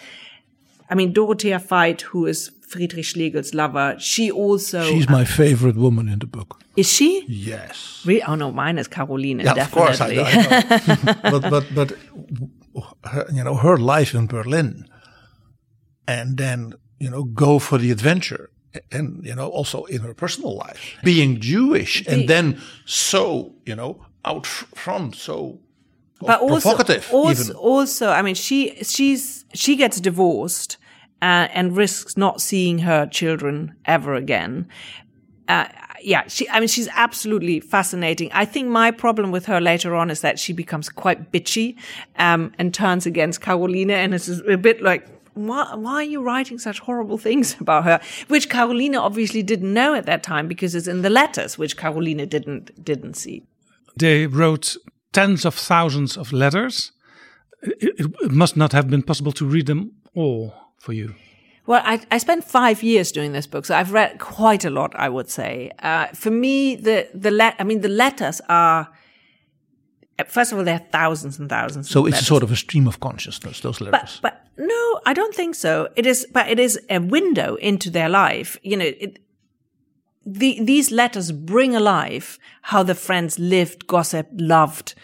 S3: I mean, Dorothea Veit, who is Friedrich Schlegel's lover, she also.
S6: She's my uh, favorite woman in the book.
S3: Is she?
S6: Yes.
S3: Really? Oh no, mine is Caroline.
S6: Yeah,
S3: definitely.
S6: of course. I, I know. [LAUGHS] but but but her, you know her life in Berlin, and then you know go for the adventure, and you know also in her personal life, being Jewish, and then so you know out front, so
S3: but also,
S6: provocative.
S3: also,
S6: even.
S3: also, I mean, she she's she gets divorced uh, and risks not seeing her children ever again. Uh, yeah, she. I mean, she's absolutely fascinating. I think my problem with her later on is that she becomes quite bitchy um, and turns against Carolina, and it's a bit like. Why, why are you writing such horrible [LAUGHS] things about her? Which Carolina obviously didn't know at that time because it's in the letters, which Carolina didn't didn't see.
S5: They wrote tens of thousands of letters. It, it, it must not have been possible to read them all for you.
S3: Well, I, I spent five years doing this book, so I've read quite a lot. I would say. Uh, for me, the the let I mean the letters are. First of all, there are thousands and thousands.
S6: So it's
S3: letters.
S6: sort of a stream of consciousness. Those letters.
S3: But but no, I don't think so. It is, but it is a window into their life. You know, it, the, these letters bring alive how the friends lived, gossiped, loved.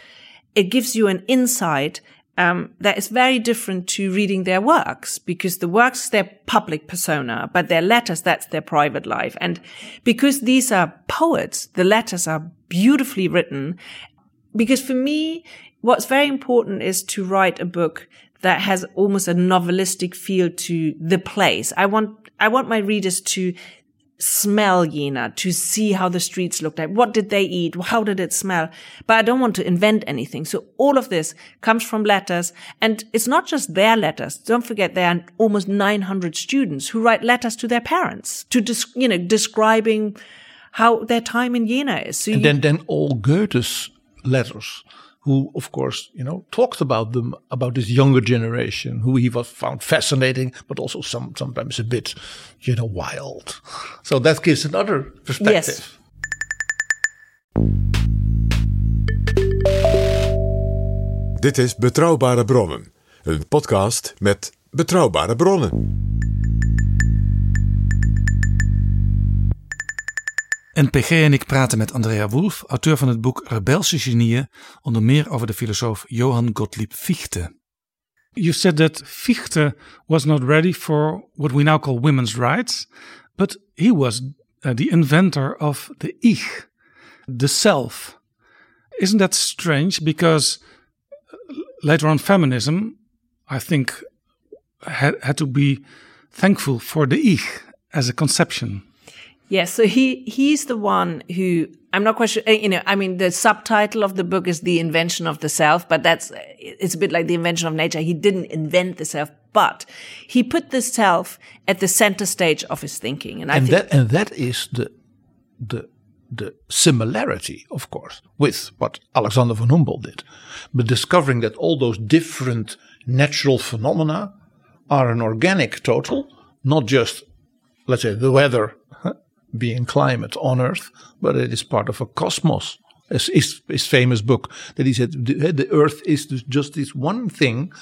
S3: It gives you an insight um, that is very different to reading their works because the works their public persona, but their letters that's their private life. And because these are poets, the letters are beautifully written. Because for me, what's very important is to write a book that has almost a novelistic feel to the place. I want I want my readers to smell Jena, to see how the streets looked like. What did they eat? How did it smell? But I don't want to invent anything. So all of this comes from letters. And it's not just their letters. Don't forget there are almost 900 students who write letters to their parents to, you know, describing how their time in Jena is. So
S6: and then, then all Goethe's letters, who of course you know talked about them about this younger generation, who he was found fascinating, but also some sometimes a bit, you know, wild. So that gives another perspective.
S4: Dit is Betrouwbare Bronnen, een podcast met betrouwbare bronnen.
S5: NPG en ik praten met Andrea Wolf, auteur van het boek Rebelse Genieën, onder meer over de filosoof Johann Gottlieb Fichte. You said that Fichte was not ready for what we now call women's rights, but he was uh, the inventor of the Ich, the self. Isn't that strange? Because later on, feminism, I think, had to be thankful for the Ich as a conception.
S3: Yes, so he he's the one who I'm not quite sure. uh, You know, I mean, the subtitle of the book is the invention of the self, but that's it's a bit like the invention of nature. He didn't invent the self, but he put the self at the center stage of his thinking, and I
S6: and
S3: think
S6: that and that is the the the similarity, of course, with what Alexander von Humboldt did, but discovering that all those different natural phenomena are an organic total, not just let's say the weather being climate on Earth, but it is part of a cosmos. His, his, his famous book that he said the, the Earth is just this one thing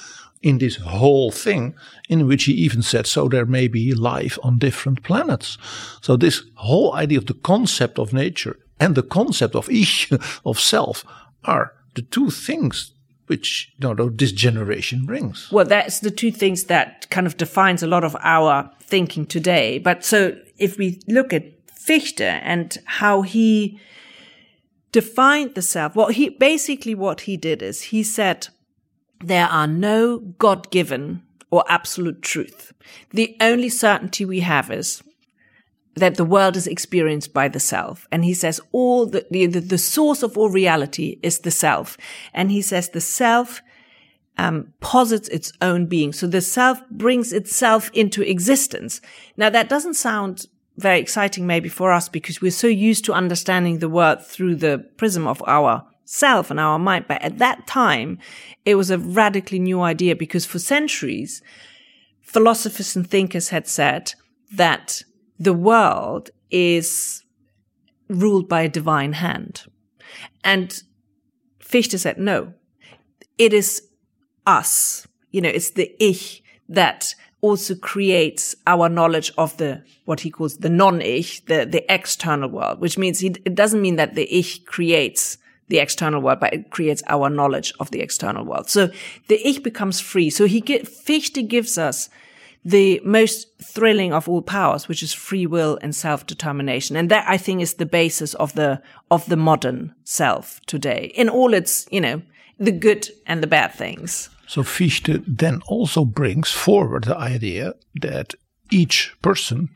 S6: in this whole thing, in which he even said, so there may be life on different planets. So this whole idea of the concept of nature and the concept of ich, [LAUGHS] of self, are the two things which you know this generation brings.
S3: well, that's the two things that kind of defines a lot of our thinking today. But so if we look at Fichte and how he defined the self, well, he basically what he did is he said there are no God given or absolute truth. The only certainty we have is that the world is experienced by the self. And he says all the, the, the source of all reality is the self. And he says the self um, posits its own being. So the self brings itself into existence. Now that doesn't sound very exciting maybe for us because we're so used to understanding the world through the prism of our self and our mind. But at that time, it was a radically new idea because for centuries, philosophers and thinkers had said that the world is ruled by a divine hand. And Fichte said, no, it is us. You know, it's the ich that also creates our knowledge of the, what he calls the non-ich, the, the external world, which means he, it doesn't mean that the ich creates the external world, but it creates our knowledge of the external world. So the ich becomes free. So he Fichte gives us the most thrilling of all powers, which is free will and self-determination. And that I think is the basis of the, of the modern self today in all its, you know, the good and the bad things.
S6: So Fichte then also brings forward the idea that each person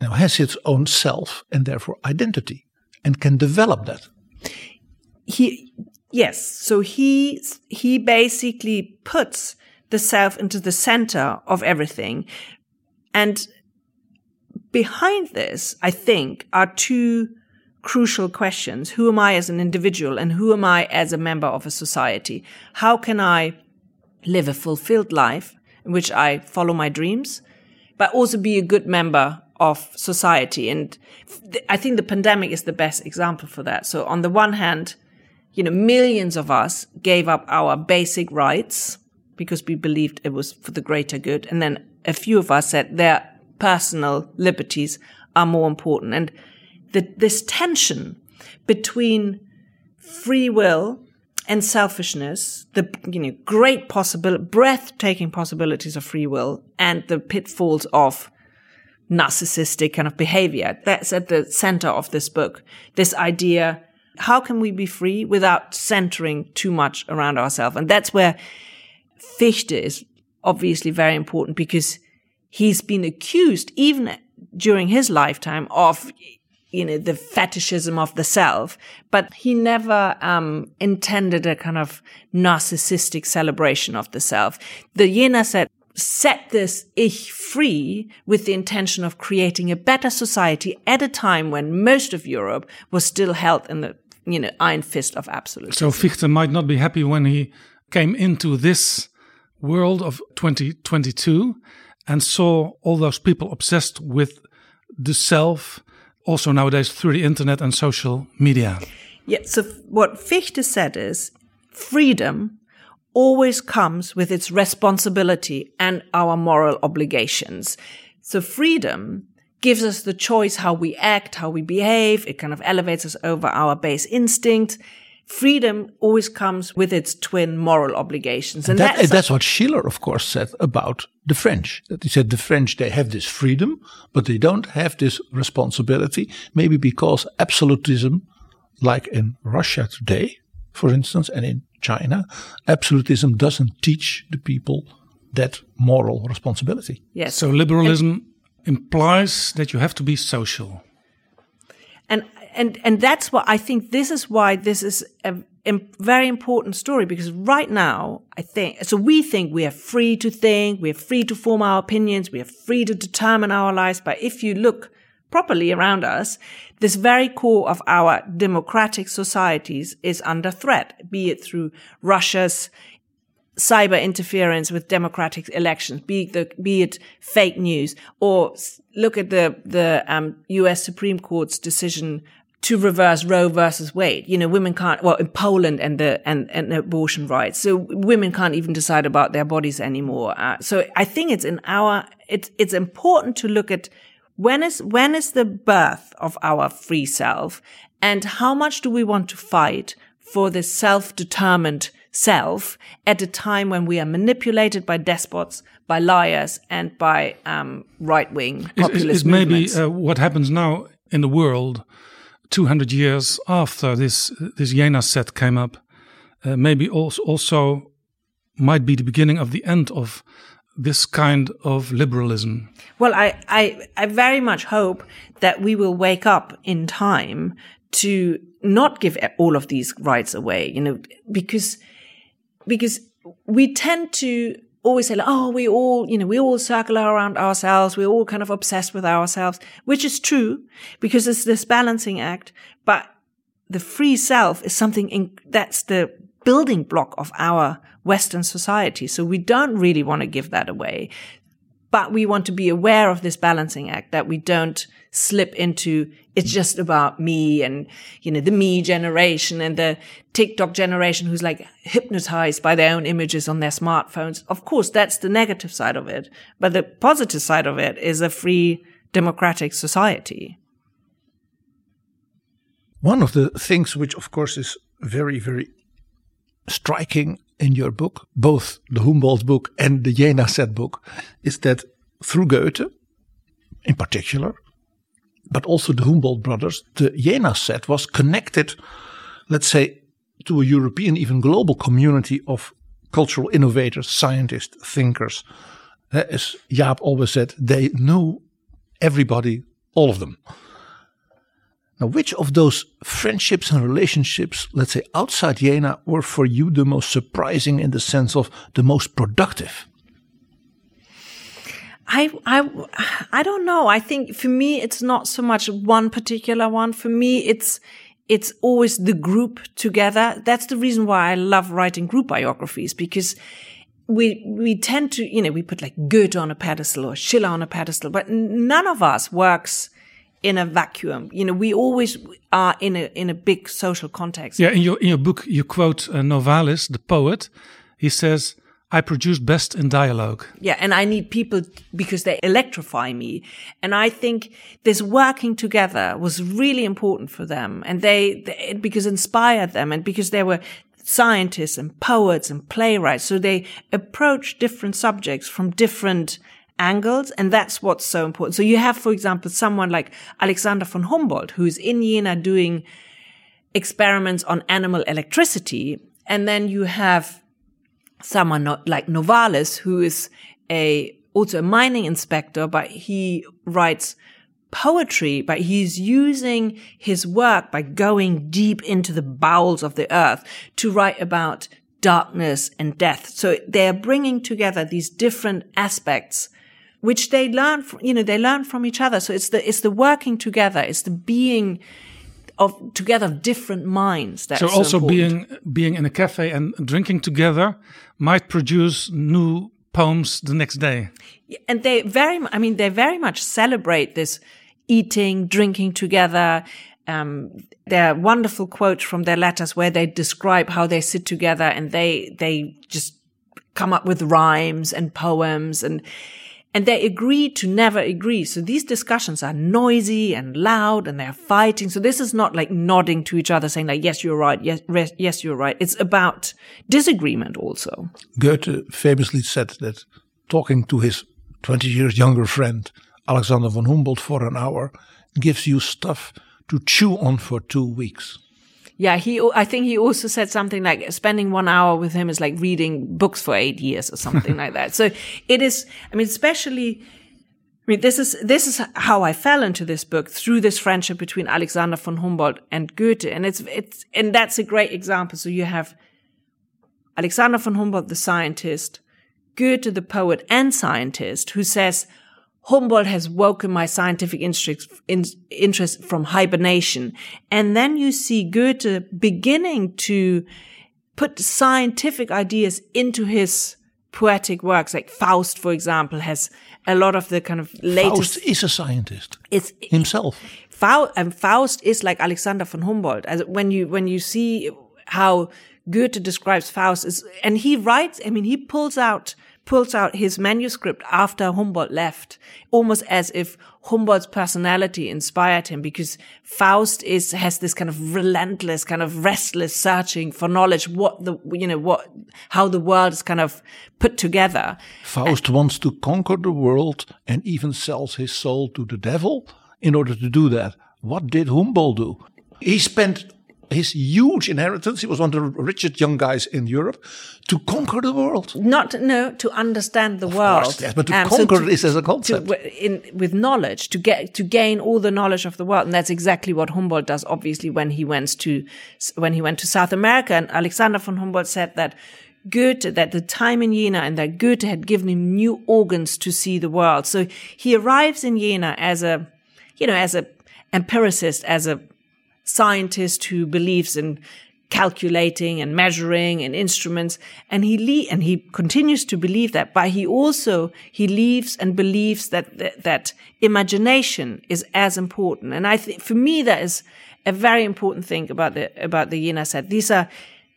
S6: now has its own self and therefore identity and can develop that.
S3: He, yes. So he, he basically puts the self into the center of everything. And behind this, I think, are two crucial questions. Who am I as an individual and who am I as a member of a society? How can I live a fulfilled life in which I follow my dreams, but also be a good member of society? And I think the pandemic is the best example for that. So on the one hand, you know, millions of us gave up our basic rights because we believed it was for the greater good. And then a few of us said their personal liberties are more important. And the, this tension between free will and selfishness, the you know great possible, breathtaking possibilities of free will, and the pitfalls of narcissistic kind of behavior. That's at the center of this book. This idea: how can we be free without centering too much around ourselves? And that's where Fichte is obviously very important because he's been accused even during his lifetime of you know, the fetishism of the self, but he never um, intended a kind of narcissistic celebration of the self. The Jena said, set this ich free with the intention of creating a better society at a time when most of Europe was still held in the, you know, iron fist of absolute.
S5: So Fichte might not be happy when he came into this world of 2022 and saw all those people obsessed with the self also nowadays through the internet and social media.
S3: Yeah, so what Fichte said is freedom always comes with its responsibility and our moral obligations. So freedom gives us the choice how we act, how we behave. It kind of elevates us over our base instinct freedom always comes with its twin moral obligations.
S6: And, that, that's, that's what Schiller, of course, said about the French. That he said the French, they have this freedom, but they don't have this responsibility. Maybe because absolutism, like in Russia today, for instance, and in China, absolutism doesn't teach the people that moral responsibility.
S3: Yes.
S5: So liberalism and, implies that you have to be social.
S3: And and and that's what I think. This is why this is a, very important story because right now I think so. We think we are free to think, we are free to form our opinions, we are free to determine our lives. But if you look properly around us, this very core of our democratic societies is under threat, be it through Russia's cyber interference with democratic elections, be it, the, be it fake news, or look at the the um, U.S. Supreme Court's decision to reverse Roe versus Wade. You know, women can't, well, in Poland and the, and, and abortion rights. So women can't even decide about their bodies anymore. Uh, so I think it's in our, it's, it's important to look at when is, when is the birth of our free self and how much do we want to fight for this self-determined self at a time when we are manipulated by despots, by liars, and by um, right-wing populist
S5: is, is, is maybe uh, what happens now in the world 200 years after this this Jena set came up, uh, maybe also also might be the beginning of the end of this kind of liberalism.
S3: Well, I, I, I very much hope that we will wake up in time to not give all of these rights away, you know, because, because we tend to always say, like, oh, we all, you know, we all circle around ourselves. We're all kind of obsessed with ourselves, which is true because it's this balancing act. But the free self is something in, that's the building block of our Western society. So we don't really want to give that away but we want to be aware of this balancing act that we don't slip into it's just about me and you know the me generation and the TikTok generation who's like hypnotized by their own images on their smartphones. Of course, that's the negative side of it, but the positive side of it is a free democratic society.
S6: One of the things which of course is very very striking in your book, both the Humboldt book and the Jena set book, is that through Goethe, in particular, but also the Humboldt brothers, the Jena set was connected, let's say, to a European, even global community of cultural innovators, scientists, thinkers. As Jaap always said, they knew everybody, all of them. Now, which of those friendships and relationships, let's say outside Jena, were for you the most surprising in the sense of the most productive?
S3: I, I, I don't know. I think for me, it's not so much one particular one. For me, it's, it's always the group together. That's the reason why I love writing group biographies because we, we tend to, you know, we put like Goethe on a pedestal or Schiller on a pedestal, but none of us works in a vacuum. You know, we always are in a in a big social context.
S5: Yeah, in your in your book, you quote uh, Novalis, the poet. He says, "I produce best in dialogue."
S3: Yeah, and I need people because they electrify me, and I think this working together was really important for them, and they, they because inspired them, and because they were scientists and poets and playwrights, so they approach different subjects from different angles. And that's what's so important. So you have, for example, someone like Alexander von Humboldt, who's in Jena doing experiments on animal electricity. And then you have someone like Novalis, who is a, also a mining inspector, but he writes poetry, but he's using his work by going deep into the bowels of the earth to write about darkness and death. So they're bringing together these different aspects which they learn from, you know, they learn from each other. So it's the, it's the working together. It's the being of together of different minds. That's
S5: so also
S3: so
S5: being, being in a cafe and drinking together might produce new poems the next day.
S3: And they very, I mean, they very much celebrate this eating, drinking together. Um, there are wonderful quotes from their letters where they describe how they sit together and they, they just come up with rhymes and poems and, and they agree to never agree. So these discussions are noisy and loud and they're fighting. So this is not like nodding to each other saying like, yes, you're right. Yes, yes, you're right. It's about disagreement also.
S6: Goethe famously said that talking to his 20 years younger friend, Alexander von Humboldt for an hour gives you stuff to chew on for two weeks.
S3: Yeah, he. I think he also said something like spending one hour with him is like reading books for eight years or something like that. So it is. I mean, especially. I mean, this is this is how I fell into this book through this friendship between Alexander von Humboldt and Goethe, and it's it's and that's a great example. So you have Alexander von Humboldt, the scientist, Goethe, the poet and scientist, who says, Humboldt has woken my scientific interest, in, interest from hibernation. And then you see Goethe beginning to put scientific ideas into his poetic works. Like Faust, for example, has a lot of the kind of latest.
S6: Faust is a scientist.
S3: It's
S6: himself.
S3: Faust, and Faust is like Alexander von Humboldt. As when you when you see how Goethe describes Faust, is, and he writes. I mean, he pulls out pulls out his manuscript after Humboldt left, almost as if Humboldt's personality inspired him because Faust is, has this kind of relentless, kind of restless searching for knowledge, what the, you know, what, how the world is kind of put together.
S6: Faust and, wants to conquer the world and even sells his soul to the devil in order to do that. What did Humboldt do? He spent his huge inheritance. He was one of the richest young guys in Europe to conquer the world.
S3: Not no to understand the of world.
S6: Course, yes, but to um, conquer so to, this as a concept.
S3: To, in, with knowledge to get to gain all the knowledge of the world, and that's exactly what Humboldt does. Obviously, when he went to when he went to South America, and Alexander von Humboldt said that. Goethe, that the time in Jena and that Goethe had given him new organs to see the world. So he arrives in Jena as a, you know, as a empiricist, as a scientist who believes in calculating and measuring and instruments and he le- and he continues to believe that but he also he leaves and believes that that, that imagination is as important. And i think for me that is a very important thing about the about the set these are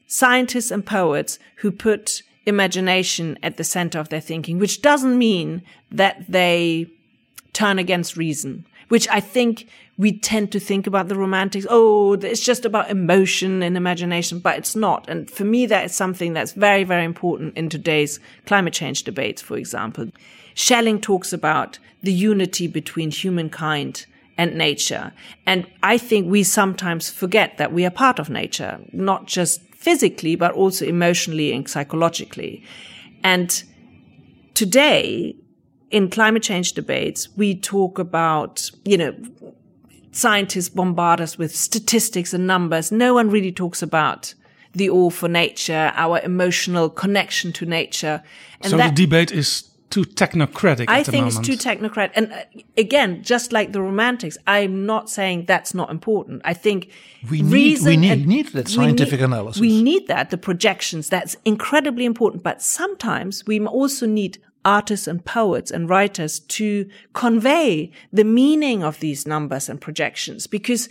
S3: scientists and poets who put imagination at the center of their thinking which doesn't mean that they turn against reason which i think we tend to think about the romantics. Oh, it's just about emotion and imagination, but it's not. And for me, that is something that's very, very important in today's climate change debates, for example. Schelling talks about the unity between humankind and nature. And I think we sometimes forget that we are part of nature, not just physically, but also emotionally and psychologically. And today, in climate change debates, we talk about, you know, scientists bombard us with statistics and numbers. No one really talks about the awe for nature, our emotional connection to nature.
S5: And so that, the debate is too technocratic.
S3: I think it's too technocratic. And uh, again, just like the romantics, I'm not saying that's not important. I think
S6: we need we need, need that scientific
S3: we need,
S6: analysis.
S3: We need that, the projections. That's incredibly important. But sometimes we also need artists and poets and writers to convey the meaning of these numbers and projections. Because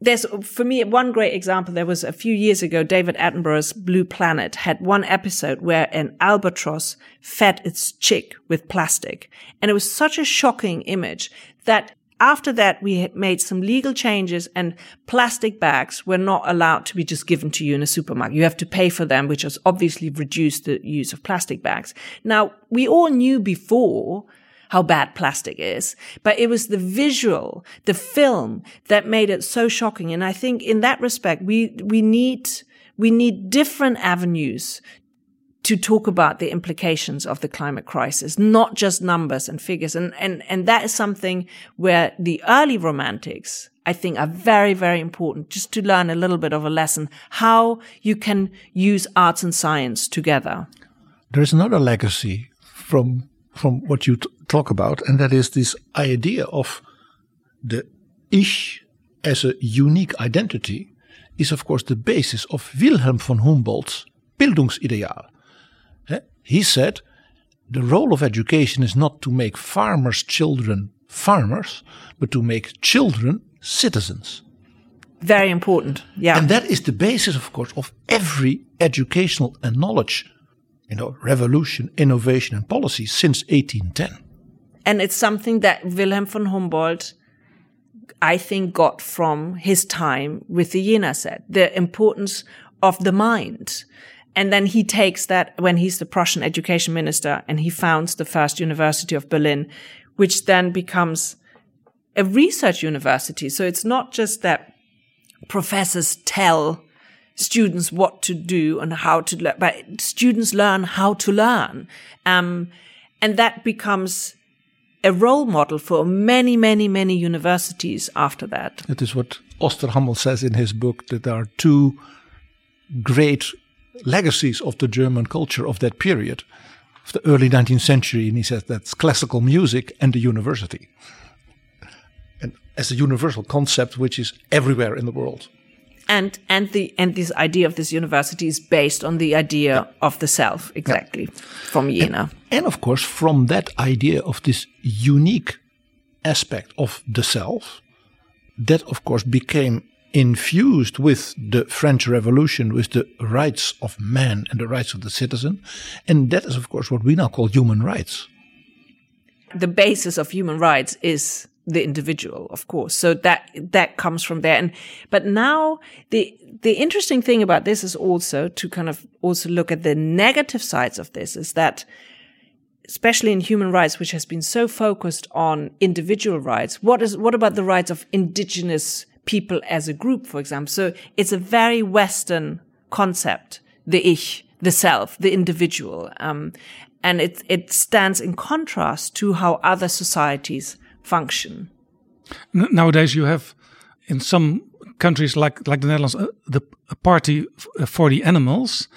S3: there's for me one great example there was a few years ago david attenborough's blue planet had one episode where an albatross fed its chick with plastic. And it was such a shocking image that after that, we had made some legal changes and plastic bags were not allowed to be just given to you in a supermarket. You have to pay for them, which has obviously reduced the use of plastic bags. Now, we all knew before how bad plastic is, but it was the visual, the film that made it so shocking. And I think in that respect, we, we need, we need different avenues to talk about the implications of the climate crisis, not just numbers and figures. And, and, and that is something where the early romantics, I think are very, very important just to learn a little bit of a lesson, how you can use arts and science together.
S6: There is another legacy from, from what you talk about, and that is this idea of the Ich as a unique identity is of course the basis of Wilhelm von Humboldt's Bildungsideal. He said the role of education is not to make farmers' children farmers, but to make children citizens.
S3: Very important. Yeah.
S6: And that is the basis, of course, of every educational and knowledge, you know, revolution, innovation, and policy since 1810.
S3: And it's something that Wilhelm von Humboldt, I think, got from his time with the Jena set, the importance of the mind and then he takes that when he's the Prussian education minister and he founds the first University of Berlin, which then becomes a research university. So it's not just that professors tell students what to do and how to learn, but students learn how to learn. Um, and that becomes a role model for many, many, many universities after that.
S6: It is what Osterhammel says in his book that there are two great legacies of the German culture of that period, of the early 19th century. And he says that's classical music and the university. And as a universal concept, which is everywhere in the world.
S3: And and the and this idea of this university is based on the idea yeah. of the self, exactly, yeah. from Jena.
S6: And, and of course, from that idea of this unique aspect of the self, that of course became infused with the French Revolution, with the rights of man and the rights of the citizen. And that is, of course, what we now call human rights.
S3: The basis of human rights is the individual, of course. So that, that comes from there. And, but now the, the interesting thing about this is also to kind of also look at the negative sides of this is that especially in human rights, which has been so focused on individual rights, what is, what about the rights of indigenous people as a group, for example. So it's a very Western concept, the ich, the self, the individual. Um, and it, it stands in contrast to how other societies function.
S5: Nowadays, you have in some countries like, like the Netherlands, uh, the party uh, for the animals.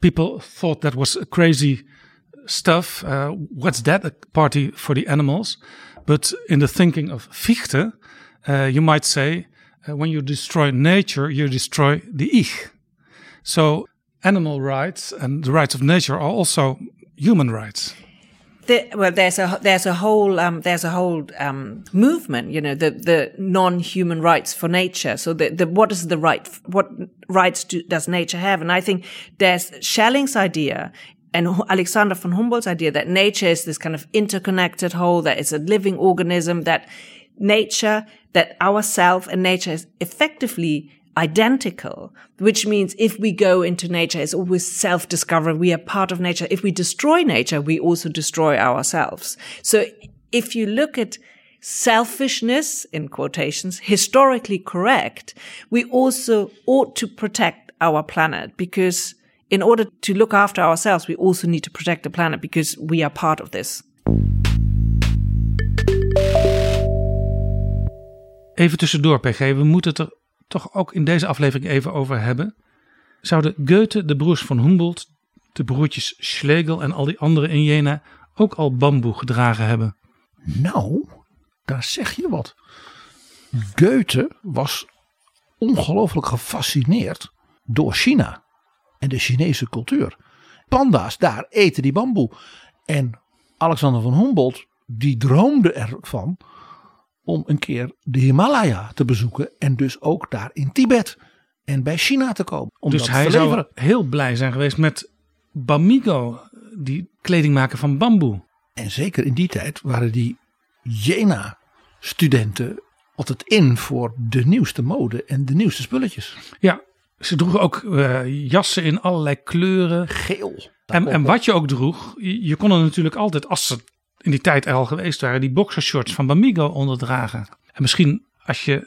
S5: People thought that was crazy stuff. Uh, what's that? A party for the animals? But in the thinking of Fichte, uh, you might say when you destroy nature, you destroy the ich. So animal rights and the rights of nature are also human rights.
S3: The, well, there's a there's a whole um, there's a whole um, movement, you know, the the non-human rights for nature. So the, the what is the right what rights do, does nature have? And I think there's Schelling's idea and Alexander von Humboldt's idea that nature is this kind of interconnected whole, that it's a living organism that nature, that ourself and nature is effectively identical, which means if we go into nature, it's always self-discovery. We are part of nature. If we destroy nature, we also destroy ourselves. So if you look at selfishness, in quotations, historically correct, we also ought to protect our planet because in order to look after ourselves, we also need to protect the planet because we are part of this.
S5: Even tussendoor, PG, we moeten het er toch ook in deze aflevering even over hebben. Zouden Goethe, de broers van Humboldt, de broertjes Schlegel en al die anderen in Jena ook al bamboe gedragen hebben?
S6: Nou, daar zeg je wat. Goethe was ongelooflijk gefascineerd door China en de Chinese cultuur. Panda's daar eten die bamboe. En Alexander van Humboldt die droomde ervan om een keer de Himalaya te bezoeken en dus ook daar in Tibet en bij China te komen. Om
S5: dus
S6: dat
S5: hij
S6: te
S5: zou heel blij zijn geweest met Bamigo, die kleding maken van bamboe.
S6: En zeker in die tijd waren die Jena studenten altijd in voor de nieuwste mode en de nieuwste spulletjes.
S5: Ja, ze droegen ook eh, jassen in allerlei kleuren.
S6: Geel.
S5: En, en wat je ook droeg, je, je kon er natuurlijk altijd, als ze in die tijd er al geweest waren, die boxershorts van Bamigo onderdragen. En misschien als je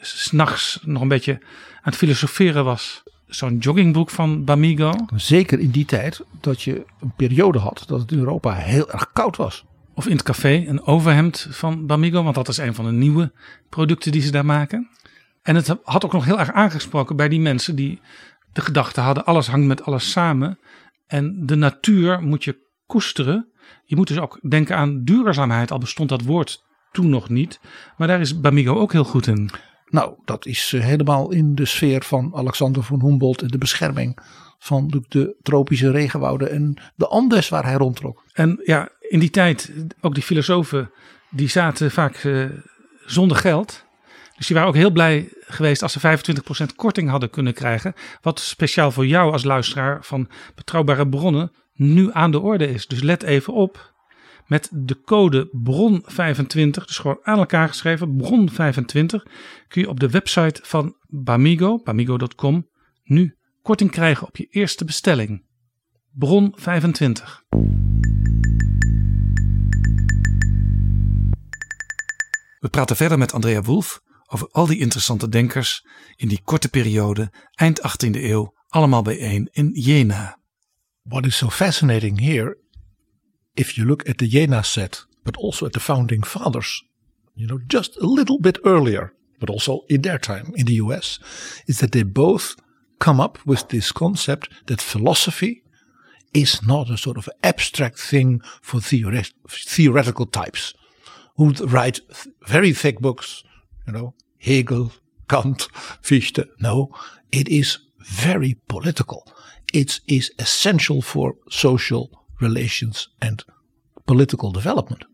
S5: s s'nachts nog een beetje aan het filosoferen was, zo'n joggingbroek van Bamigo.
S6: Zeker in die tijd dat je een periode had dat het in Europa heel erg koud was.
S5: Of in het café een overhemd van Bamigo, want dat is een van de nieuwe producten die ze daar maken. En het had ook nog heel erg aangesproken bij die mensen die de gedachte hadden: alles hangt met alles samen. En de natuur moet je koesteren. Je moet dus ook denken aan duurzaamheid, al bestond dat woord toen nog niet. Maar daar is Bamigo ook heel goed in.
S6: Nou, dat is eh, helemaal in de sfeer van Alexander van Humboldt en de bescherming van de, tropische regenwouden en de Andes waar hij rondtrok.
S5: En ja, in die tijd, ook die filosofen, die zaten vaak eh, zonder geld. Dus die waren ook heel blij geweest als ze 25% korting hadden kunnen krijgen. Wat speciaal voor jou als luisteraar van betrouwbare bronnen nu aan de orde is. Dus let even op. Met de code BRON25, dus gewoon aan elkaar geschreven, BRON25, kun je op de website van Bamigo, bamigo.com, nu korting krijgen op je eerste bestelling. BRON25. We praten verder met Andrea Wolf over al die interessante denkers in die korte periode, eind 18e eeuw, allemaal bijeen in Jena.
S6: What is so fascinating here, if you look at the Jena set, but also at the founding fathers, you know, just a little bit earlier, but also in their time in the US, is that they both come up with this concept that philosophy is not a sort of abstract thing for theoret- theoretical types who write th- very thick books, you know, Hegel, Kant, Fichte. No, it is very political. It is essential for social relations and political development.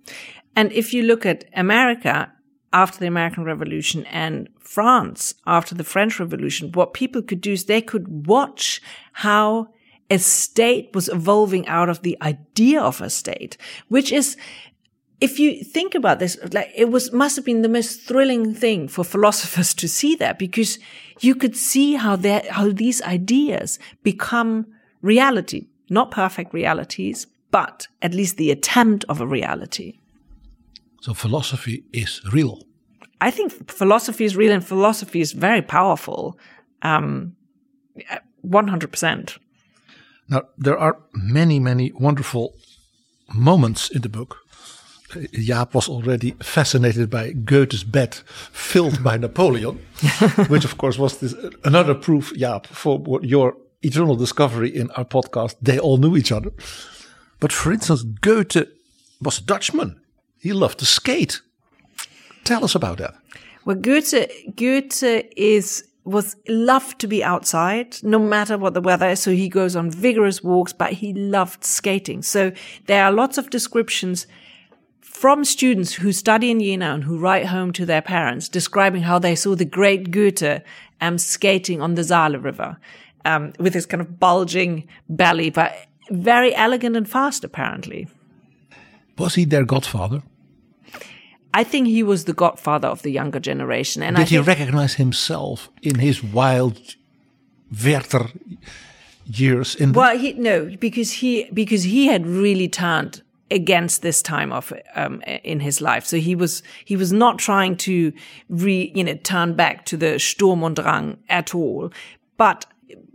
S3: And if you look at America after the American Revolution and France after the French Revolution, what people could do is they could watch how a state was evolving out of the idea of a state, which is if you think about this, like it was must have been the most thrilling thing for philosophers to see that because you could see how that how these ideas become reality, not perfect realities, but at least the attempt of a reality.
S6: So philosophy is real.
S3: I think philosophy is real and philosophy is very powerful. Um, 100%.
S6: Now, there are many, many wonderful moments in the book. Jaap was already fascinated by Goethe's bed filled by [LAUGHS] Napoleon, which of course was this, another proof, Jaap, for what your eternal discovery in our podcast. They all knew each other. But for instance, Goethe was a Dutchman. He loved to skate. Tell us about that.
S3: Well, Goethe, Goethe is, was loved to be outside, no matter what the weather is. So he goes on vigorous walks, but he loved skating. So there are lots of descriptions from students who study in Jena and who write home to their parents describing how they saw the great Goethe um, skating on the Saale River um, with his kind of bulging belly, but very elegant and fast, apparently.
S6: Was he their godfather?
S3: I think he was the godfather of the younger generation. And
S6: Did
S3: I
S6: he recognize himself in his wild Werther years? In
S3: well, he, no, because he, because he had really turned against this time of, um, in his life. So he was, he was not trying to re, you know, turn back to the Sturm und Drang at all. But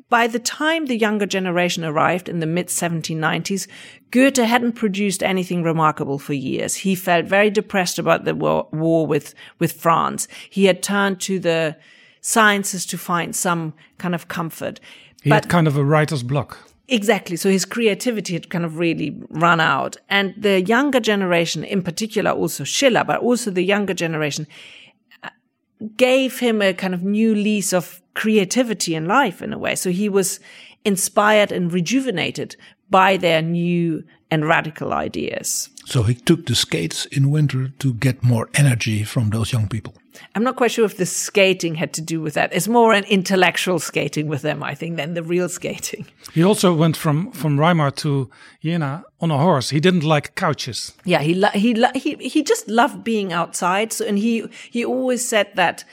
S3: by the time the younger generation arrived in the mid 1790s, Goethe hadn't produced anything remarkable for years. He felt very depressed about the war, war with, with France. He had turned to the sciences to find some kind of comfort.
S5: He had kind of a writer's block.
S3: Exactly. So his creativity had kind of really run out. And the younger generation, in particular, also Schiller, but also the younger generation, uh, gave him a kind of new lease of creativity in life in a way. So he was inspired and rejuvenated by their new and radical ideas.
S6: so he took the skates in winter to get more energy from those young people.
S3: I'm not quite sure if the skating had to do with that. It's more an intellectual skating with them, I think, than the real skating. [LAUGHS]
S5: He also went from from Weimar to Jena on a horse. He didn't like couches.
S3: Yeah, he he he he just loved being outside. So, and he he always said that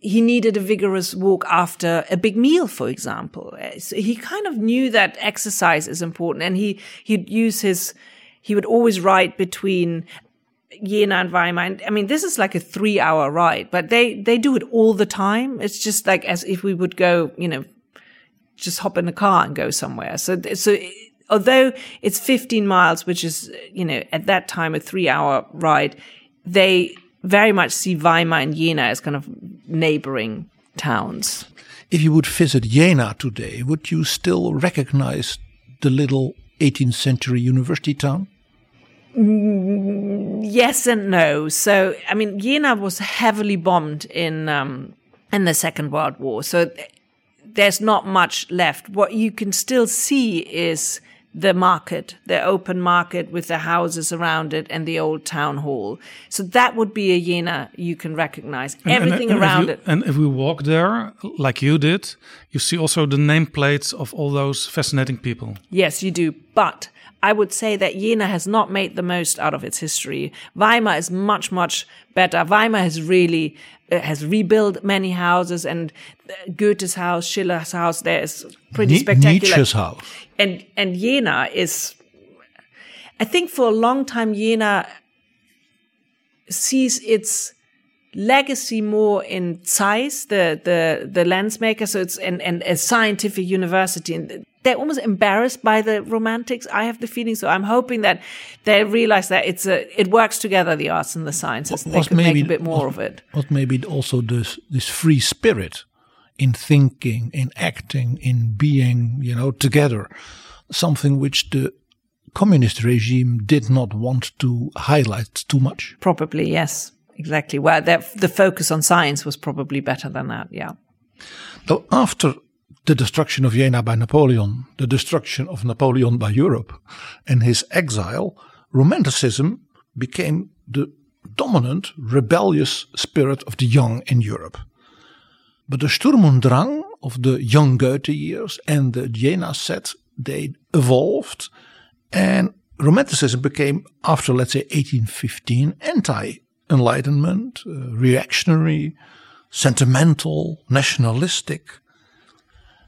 S3: he needed a vigorous walk after a big meal, for example. So he kind of knew that exercise is important, and he he'd use his he would always write between Jena and Weimar. I mean, this is like a three hour ride, but they they do it all the time. It's just like as if we would go, you know, just hop in a car and go somewhere. So, so although it's 15 miles, which is, you know, at that time a three hour ride, they very much see Weimar and Jena as kind of neighboring towns.
S6: If you would visit Jena today, would you still recognize the little 18th century university town?
S3: Yes and no. So, I mean, Jena was heavily bombed in, um, in the Second World War. So there's not much left. What you can still see is the market, the open market with the houses around it and the old town hall. So that would be a Jena you can recognize.
S5: And- and-
S3: Everything
S5: and if
S3: around
S5: you-
S3: it.
S5: And if we walk there, like you did, you see also the nameplates of all those fascinating people.
S3: Yes, you do. But I would say that Jena has not made the most out of its history. Weimar is much, much better. Weimar has really uh, has rebuilt many houses and uh, Goethe's house, Schiller's house there is pretty
S6: Ni-
S3: spectacular.
S6: Nietzsche's house.
S3: And and Jena is I think for a long time Jena sees its legacy more in Zeiss, the the the lens maker. So it's and and a scientific university, and they're almost embarrassed by the romantics. I have the feeling. So I'm hoping that they realize that it's a it works together, the arts and the sciences, and they could make
S6: maybe-
S3: a bit more
S6: was-
S3: of it.
S6: What maybe also this this free spirit in thinking, in acting, in being, you know, together, something which the communist regime did not want to highlight too much.
S3: Probably yes, exactly. Well, the the focus on science was probably better than that. Yeah.
S6: Though after the destruction of Jena by Napoleon, the destruction of Napoleon by Europe, and his exile, Romanticism became the dominant rebellious spirit of the young in Europe. But the Sturm und Drang of the young Goethe years and the Jena set, they evolved and Romanticism became, after let's say 1815, anti-enlightenment, uh, reactionary, sentimental, nationalistic.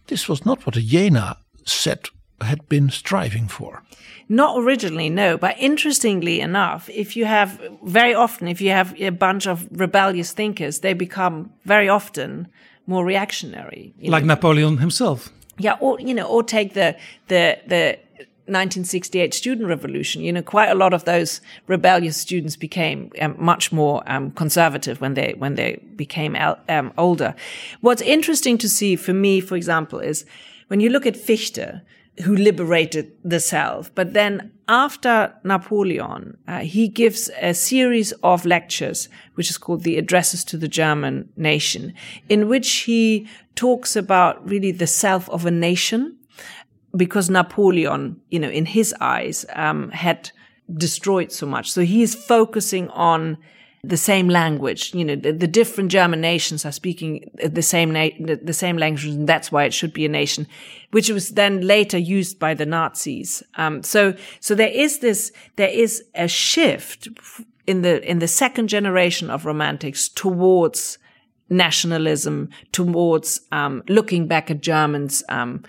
S6: This was not what the Jena set had been striving for.
S3: Not originally, no. But interestingly enough, if you have very often, if you have a bunch of rebellious thinkers, they become very often more reactionary.
S5: Like
S3: know.
S5: Napoleon himself.
S3: yeah, or you know, or take the the the 1968 student revolution. You know, quite a lot of those rebellious students became um, much more um, conservative when they when they became el- um, older. What's interesting to see for me, for example, is when you look at Fichte, who liberated the self, but then after Napoleon, uh, he gives a series of lectures, which is called the Addresses to the German Nation, in which he talks about really the self of a nation because Napoleon, you know, in his eyes, um, had destroyed so much. So he is focusing on the same language. You know, the, the different German nations are speaking the same na- the, same language, and that's why it should be a nation, which was then later used by the Nazis. Um, so, so there is this, there is a shift in the in the second generation of romantics towards nationalism, towards um, looking back at Germans' um,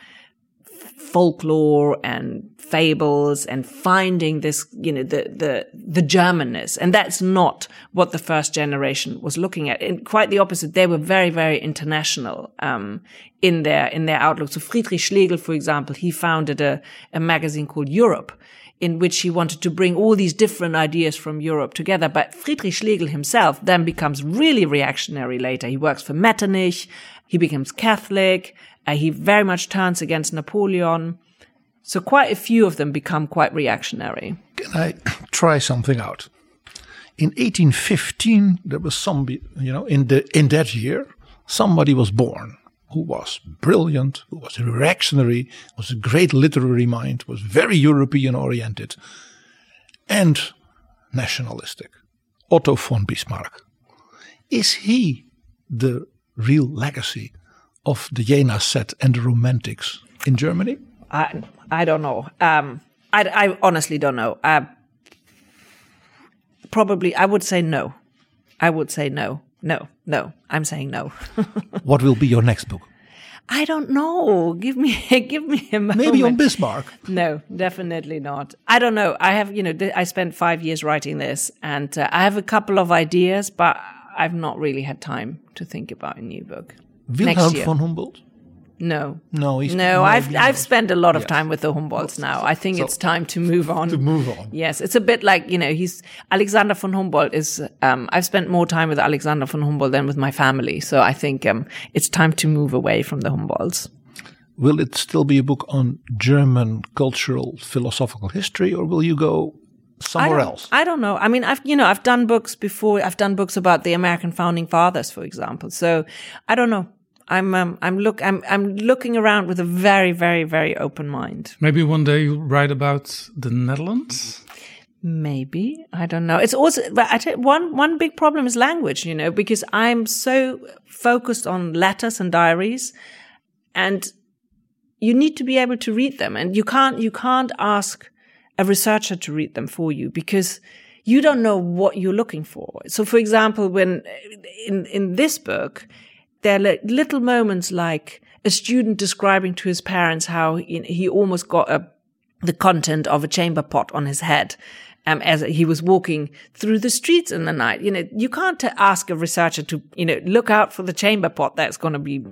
S3: folklore and fables and finding this, you know, the, the, the Germanness. And that's not what the first generation was looking at. And quite the opposite. They were very, very international, um, in their, in their outlook. So Friedrich Schlegel, for example, he founded a, a magazine called Europe in which he wanted to bring all these different ideas from Europe together. But Friedrich Schlegel himself then becomes really reactionary later. He works for Metternich. He becomes Catholic. Uh, he very much turns against Napoleon. So quite a few of them become quite reactionary.
S6: Can I try something out? In 1815, there was some, you know, in the in that year, somebody was born who was brilliant, who was reactionary, was a great literary mind, was very European oriented, and nationalistic. Otto von Bismarck. Is he the real legacy of the Jena set and the Romantics in Germany?
S3: I I don't know. Um, I, I honestly don't know. Uh, probably, I would say no. I would say no. No, no. I'm saying no. [LAUGHS]
S6: what will be your next book?
S3: I don't know. Give me, [LAUGHS] give me a moment.
S6: Maybe on Bismarck.
S3: No, definitely not. I don't know. I have, you know, I spent five years writing this, and uh, I have a couple of ideas, but I've not really had time to think about a new book.
S6: Wilhelm von Humboldt.
S3: No,
S6: no, he's
S3: no. I've I've spent a lot of yes. time with the Humboldts now. I think so, it's time to move on.
S6: To move on.
S3: Yes, it's a bit like you know he's Alexander von Humboldt is. Um, I've spent more time with Alexander von Humboldt than with my family, so I think um, it's time to move away from the Humboldts.
S6: Will it still be a book on German cultural philosophical history, or will you go somewhere
S3: I
S6: else?
S3: I don't know. I mean, I've you know I've done books before. I've done books about the American founding fathers, for example. So I don't know. I'm um, I'm look I'm I'm looking around with a very very very open mind.
S5: Maybe one day you'll write about the Netherlands.
S3: Maybe I don't know. It's also but I tell one one big problem is language. You know, because I'm so focused on letters and diaries, and you need to be able to read them, and you can't you can't ask a researcher to read them for you because you don't know what you're looking for. So, for example, when in in this book there are little moments like a student describing to his parents how he almost got a, the content of a chamber pot on his head. Um, as he was walking through the streets in the night, you know, you can't ask a researcher to, you know, look out for the chamber pot that's going to be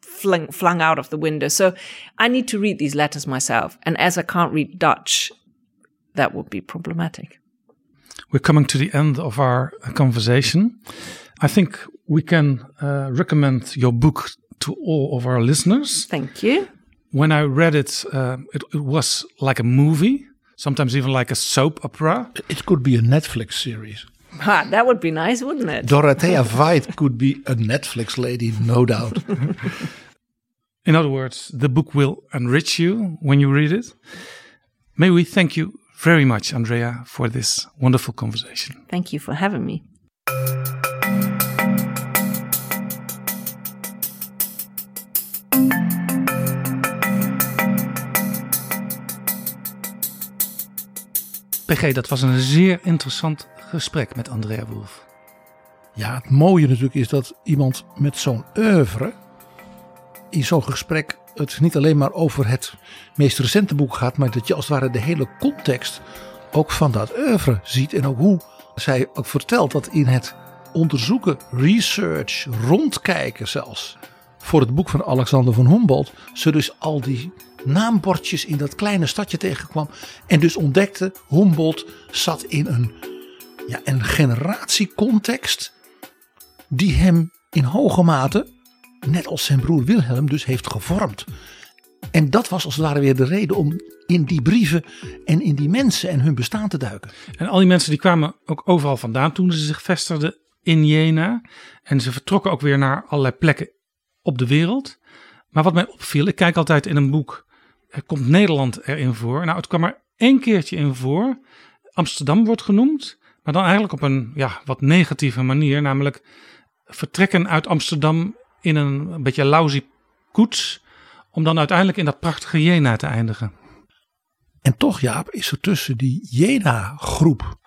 S3: flung, flung out of the window. So I need to read these letters myself. And as I can't read Dutch, that would be problematic.
S5: We're coming to the end of our conversation. I think we can uh, recommend your book to all of our listeners.
S3: Thank you.
S5: When I read it, uh, it, it, was like a movie, sometimes even like a soap opera.
S6: It could be a Netflix series.
S3: Ha, that would be nice, wouldn't it?
S6: Dorothea Veit could be a Netflix lady, no doubt. [LAUGHS]
S5: In other words, the book will enrich you when you read it. May we thank you very much, Andrea, for this wonderful conversation.
S3: Thank you for having me.
S5: Dat was een zeer interessant gesprek met Andrea Wolf.
S6: Ja, het mooie natuurlijk is dat iemand met zo'n oeuvre in zo'n gesprek het niet alleen maar over het meest recente boek gaat, maar dat je als het ware de hele context ook van dat oeuvre ziet. En ook hoe zij ook vertelt dat in het onderzoeken, research, rondkijken zelfs, voor het boek van Alexander van Humboldt, ze dus al die naambordjes in dat kleine stadje tegenkwam. En dus ontdekte, Humboldt zat in een, ja, een generatiecontext die hem in hoge mate, net als zijn broer Wilhelm, dus heeft gevormd. En dat was als het ware weer de reden om in die brieven en in die mensen en hun bestaan te duiken.
S5: En al die mensen die kwamen ook overal vandaan toen ze zich vestigden in Jena. En ze vertrokken ook weer naar allerlei plekken op de wereld. Maar wat mij opviel, ik kijk altijd in een boek komt Nederland erin voor. Nou, het kwam er één keertje in voor. Amsterdam wordt genoemd, maar dan eigenlijk op een ja, wat negatieve manier. Namelijk vertrekken uit Amsterdam in een, beetje lousy koets. Om dan uiteindelijk in dat prachtige Jena te eindigen.
S6: En toch, Jaap, is er tussen die Jena-groep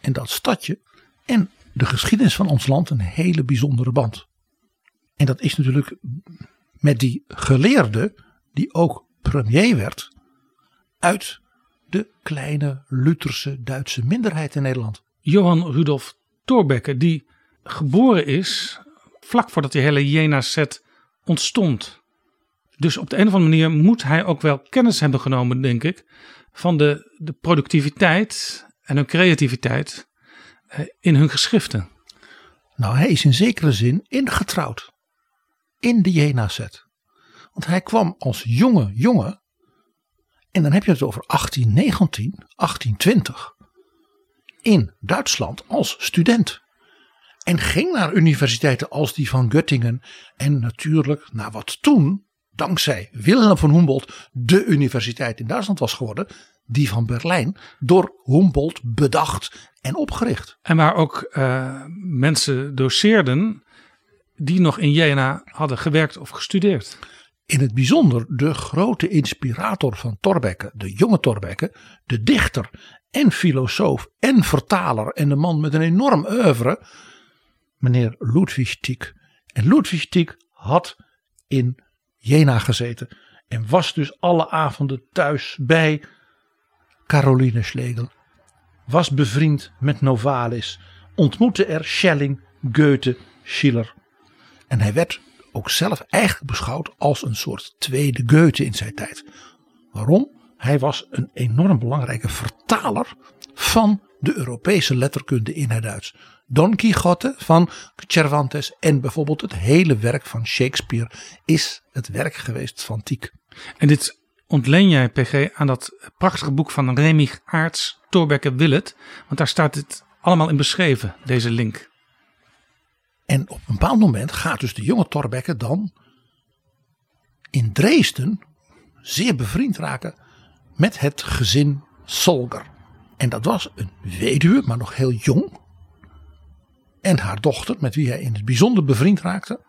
S6: en dat stadje en de geschiedenis van ons land een hele bijzondere band. En dat is natuurlijk met die geleerde, die ook premier werd, uit de kleine Lutherse Duitse minderheid in Nederland.
S5: Johan Rudolf Thorbecke, die geboren is vlak voordat die hele Jena-set ontstond. Dus op de een of andere manier moet hij ook wel kennis hebben genomen, denk ik, van de, de productiviteit en hun creativiteit eh, in hun geschriften.
S6: Nou, hij is in zekere zin ingetrouwd in de Jena-set. Want hij kwam als jonge jongen, en dan heb je het over 1819, 1820, in Duitsland als student. En ging naar universiteiten als die van Göttingen en natuurlijk naar wat toen, dankzij Wilhelm van Humboldt, de universiteit in Duitsland was geworden, die van Berlijn, door Humboldt bedacht en opgericht.
S5: En waar ook uh, mensen doseerden die nog in Jena hadden gewerkt of gestudeerd.
S6: In het bijzonder de grote inspirator van Thorbecke, de jonge Thorbecke, de dichter en filosoof en vertaler en de man met een enorm oeuvre, meneer Ludwig Tieck. En Ludwig Tieck had in Jena gezeten en was dus alle avonden thuis bij Caroline Schlegel. Was bevriend met Novalis, ontmoette er Schelling, Goethe, Schiller. En hij werd ook zelf eigenlijk beschouwd als een soort tweede Goethe in zijn tijd. Waarom? Hij was een enorm belangrijke vertaler van de Europese letterkunde in het Duits. Don Quixote van Cervantes en bijvoorbeeld het hele werk van Shakespeare is het werk geweest van Tieck.
S5: En dit ontleen jij, PG, aan dat prachtige boek van Remy Aarts, Thorbecke Willet. Want daar staat het allemaal in beschreven, deze link.
S6: En op een bepaald moment gaat dus de jonge Thorbecke dan in Dresden zeer bevriend raken met het gezin Solger. En dat was een weduwe, maar nog heel jong. En haar dochter, met wie hij in het bijzonder bevriend raakte.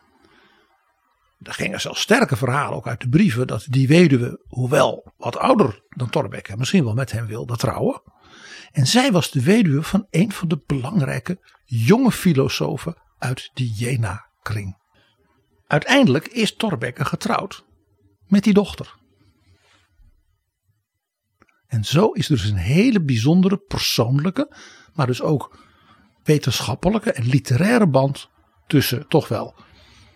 S6: Er gingen zelfs sterke verhalen ook uit de brieven dat die weduwe, hoewel wat ouder dan Thorbecke, misschien wel met hem wilde trouwen. En zij was de weduwe van een van de belangrijke jonge filosofen uit die Jena-kring. Uiteindelijk is Thorbecke getrouwd met die dochter. En zo is er dus een hele bijzondere persoonlijke, maar dus ook wetenschappelijke en literaire band tussen toch wel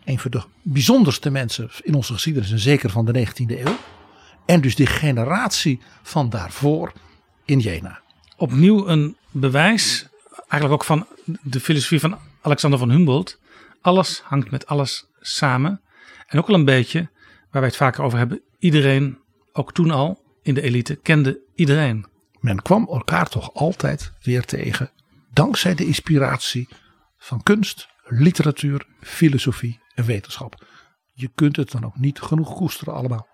S6: een van de bijzonderste mensen in onze geschiedenis en zeker van de 19e eeuw. En dus die generatie van daarvoor in Jena.
S5: Opnieuw een bewijs, eigenlijk ook van de filosofie van Alexander van Humboldt. Alles hangt met alles samen. En ook wel een beetje, waar wij het vaker over hebben, iedereen, ook toen al in de elite, kende iedereen.
S6: Men kwam elkaar toch altijd weer tegen, dankzij de inspiratie van kunst, literatuur, filosofie en wetenschap. Je kunt het dan ook niet genoeg koesteren allemaal.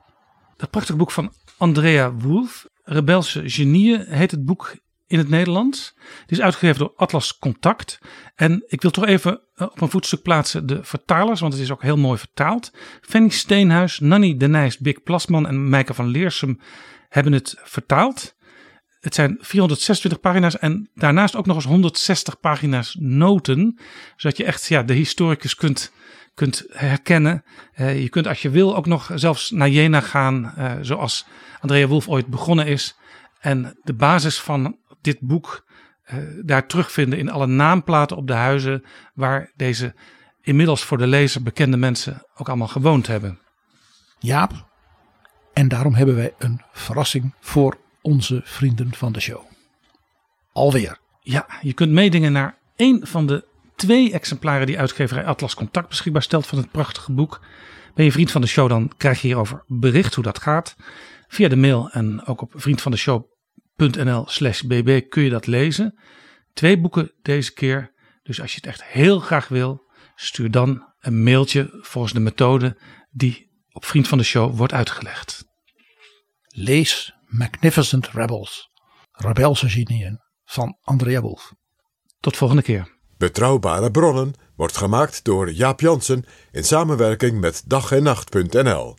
S5: Dat prachtige boek van Andrea Wolf, Rebelse Genieën, heet het boek in het Nederlands. Die is uitgegeven door Atlas Contact. En ik wil toch even eh, op een voetstuk plaatsen de vertalers, want het is ook heel mooi vertaald. Fanny Steenhuis, Nanny de Nijs, Bik Plasman en Meike van Leersum hebben het vertaald. Het zijn 426 pagina's en daarnaast ook nog eens 160 pagina's noten. Zodat je echt ja, de historicus kunt, kunt herkennen. Uh, je kunt als je wil ook nog zelfs naar Jena gaan, uh, zoals Andrea Wolf ooit begonnen is. En de basis van dit boek uh, daar terugvinden in alle naamplaten op de huizen waar deze inmiddels voor de lezer bekende mensen ook allemaal gewoond hebben.
S6: Jaap, en daarom hebben wij een verrassing voor onze vrienden van de show. Alweer.
S5: Ja, je kunt meedingen naar één van de twee exemplaren die uitgeverij Atlas Contact beschikbaar stelt van het prachtige boek. Ben je vriend van de show, dan krijg je hierover bericht hoe dat gaat. Via de mail en ook op vriendvandeshow.nl slash bb kun je dat lezen. Twee boeken deze keer. Dus als je het echt heel graag wil, stuur dan een mailtje volgens de methode die op Vriend van de Show wordt uitgelegd.
S6: Lees Magnificent Rebels, Rebelse Genieën van Andrea Wolf.
S5: Tot volgende keer.
S4: Betrouwbare bronnen wordt gemaakt door Jaap Jansen in samenwerking met dag en nacht.nl.